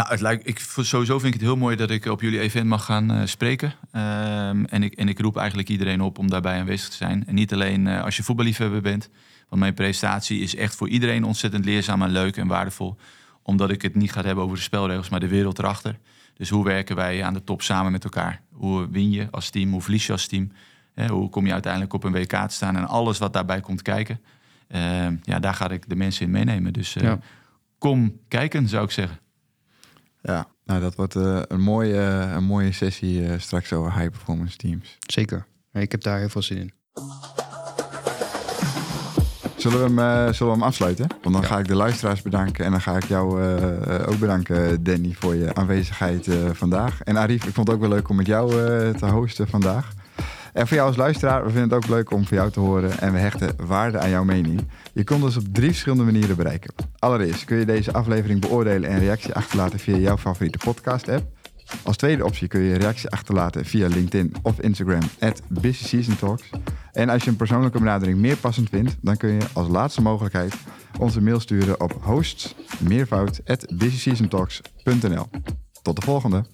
Nou, het lijkt, ik, sowieso vind ik het heel mooi dat ik op jullie event mag gaan uh, spreken. Um, en, ik, en ik roep eigenlijk iedereen op om daarbij aanwezig te zijn. En niet alleen uh, als je voetballiefhebber bent. Want mijn presentatie is echt voor iedereen ontzettend leerzaam en leuk en waardevol. Omdat ik het niet ga hebben over de spelregels, maar de wereld erachter. Dus hoe werken wij aan de top samen met elkaar? Hoe win je als team? Hoe verlies je als team? Hè, hoe kom je uiteindelijk op een WK te staan? En alles wat daarbij komt kijken. Uh, ja, daar ga ik de mensen in meenemen. Dus ja. kom kijken, zou ik zeggen. Ja, nou dat wordt uh, een, mooie, een mooie sessie uh, straks over high performance teams. Zeker. Ik heb daar heel veel zin in. Zullen we hem, uh, zullen we hem afsluiten? Want dan ja. ga ik de luisteraars bedanken en dan ga ik jou ook bedanken, Danny, voor je aanwezigheid vandaag. En Arif, ik vond het ook wel leuk om met jou te hosten vandaag. En voor jou als luisteraar, we vinden het ook leuk om van jou te horen en we hechten waarde aan jouw mening. Je kunt ons op drie verschillende manieren bereiken. Allereerst kun je deze aflevering beoordelen en reactie achterlaten via jouw favoriete podcast-app. Als tweede optie kun je reactie achterlaten via LinkedIn of Instagram at Talks. En als je een persoonlijke benadering meer passend vindt, dan kun je als laatste mogelijkheid onze mail sturen op hosts meervoud Tot de volgende!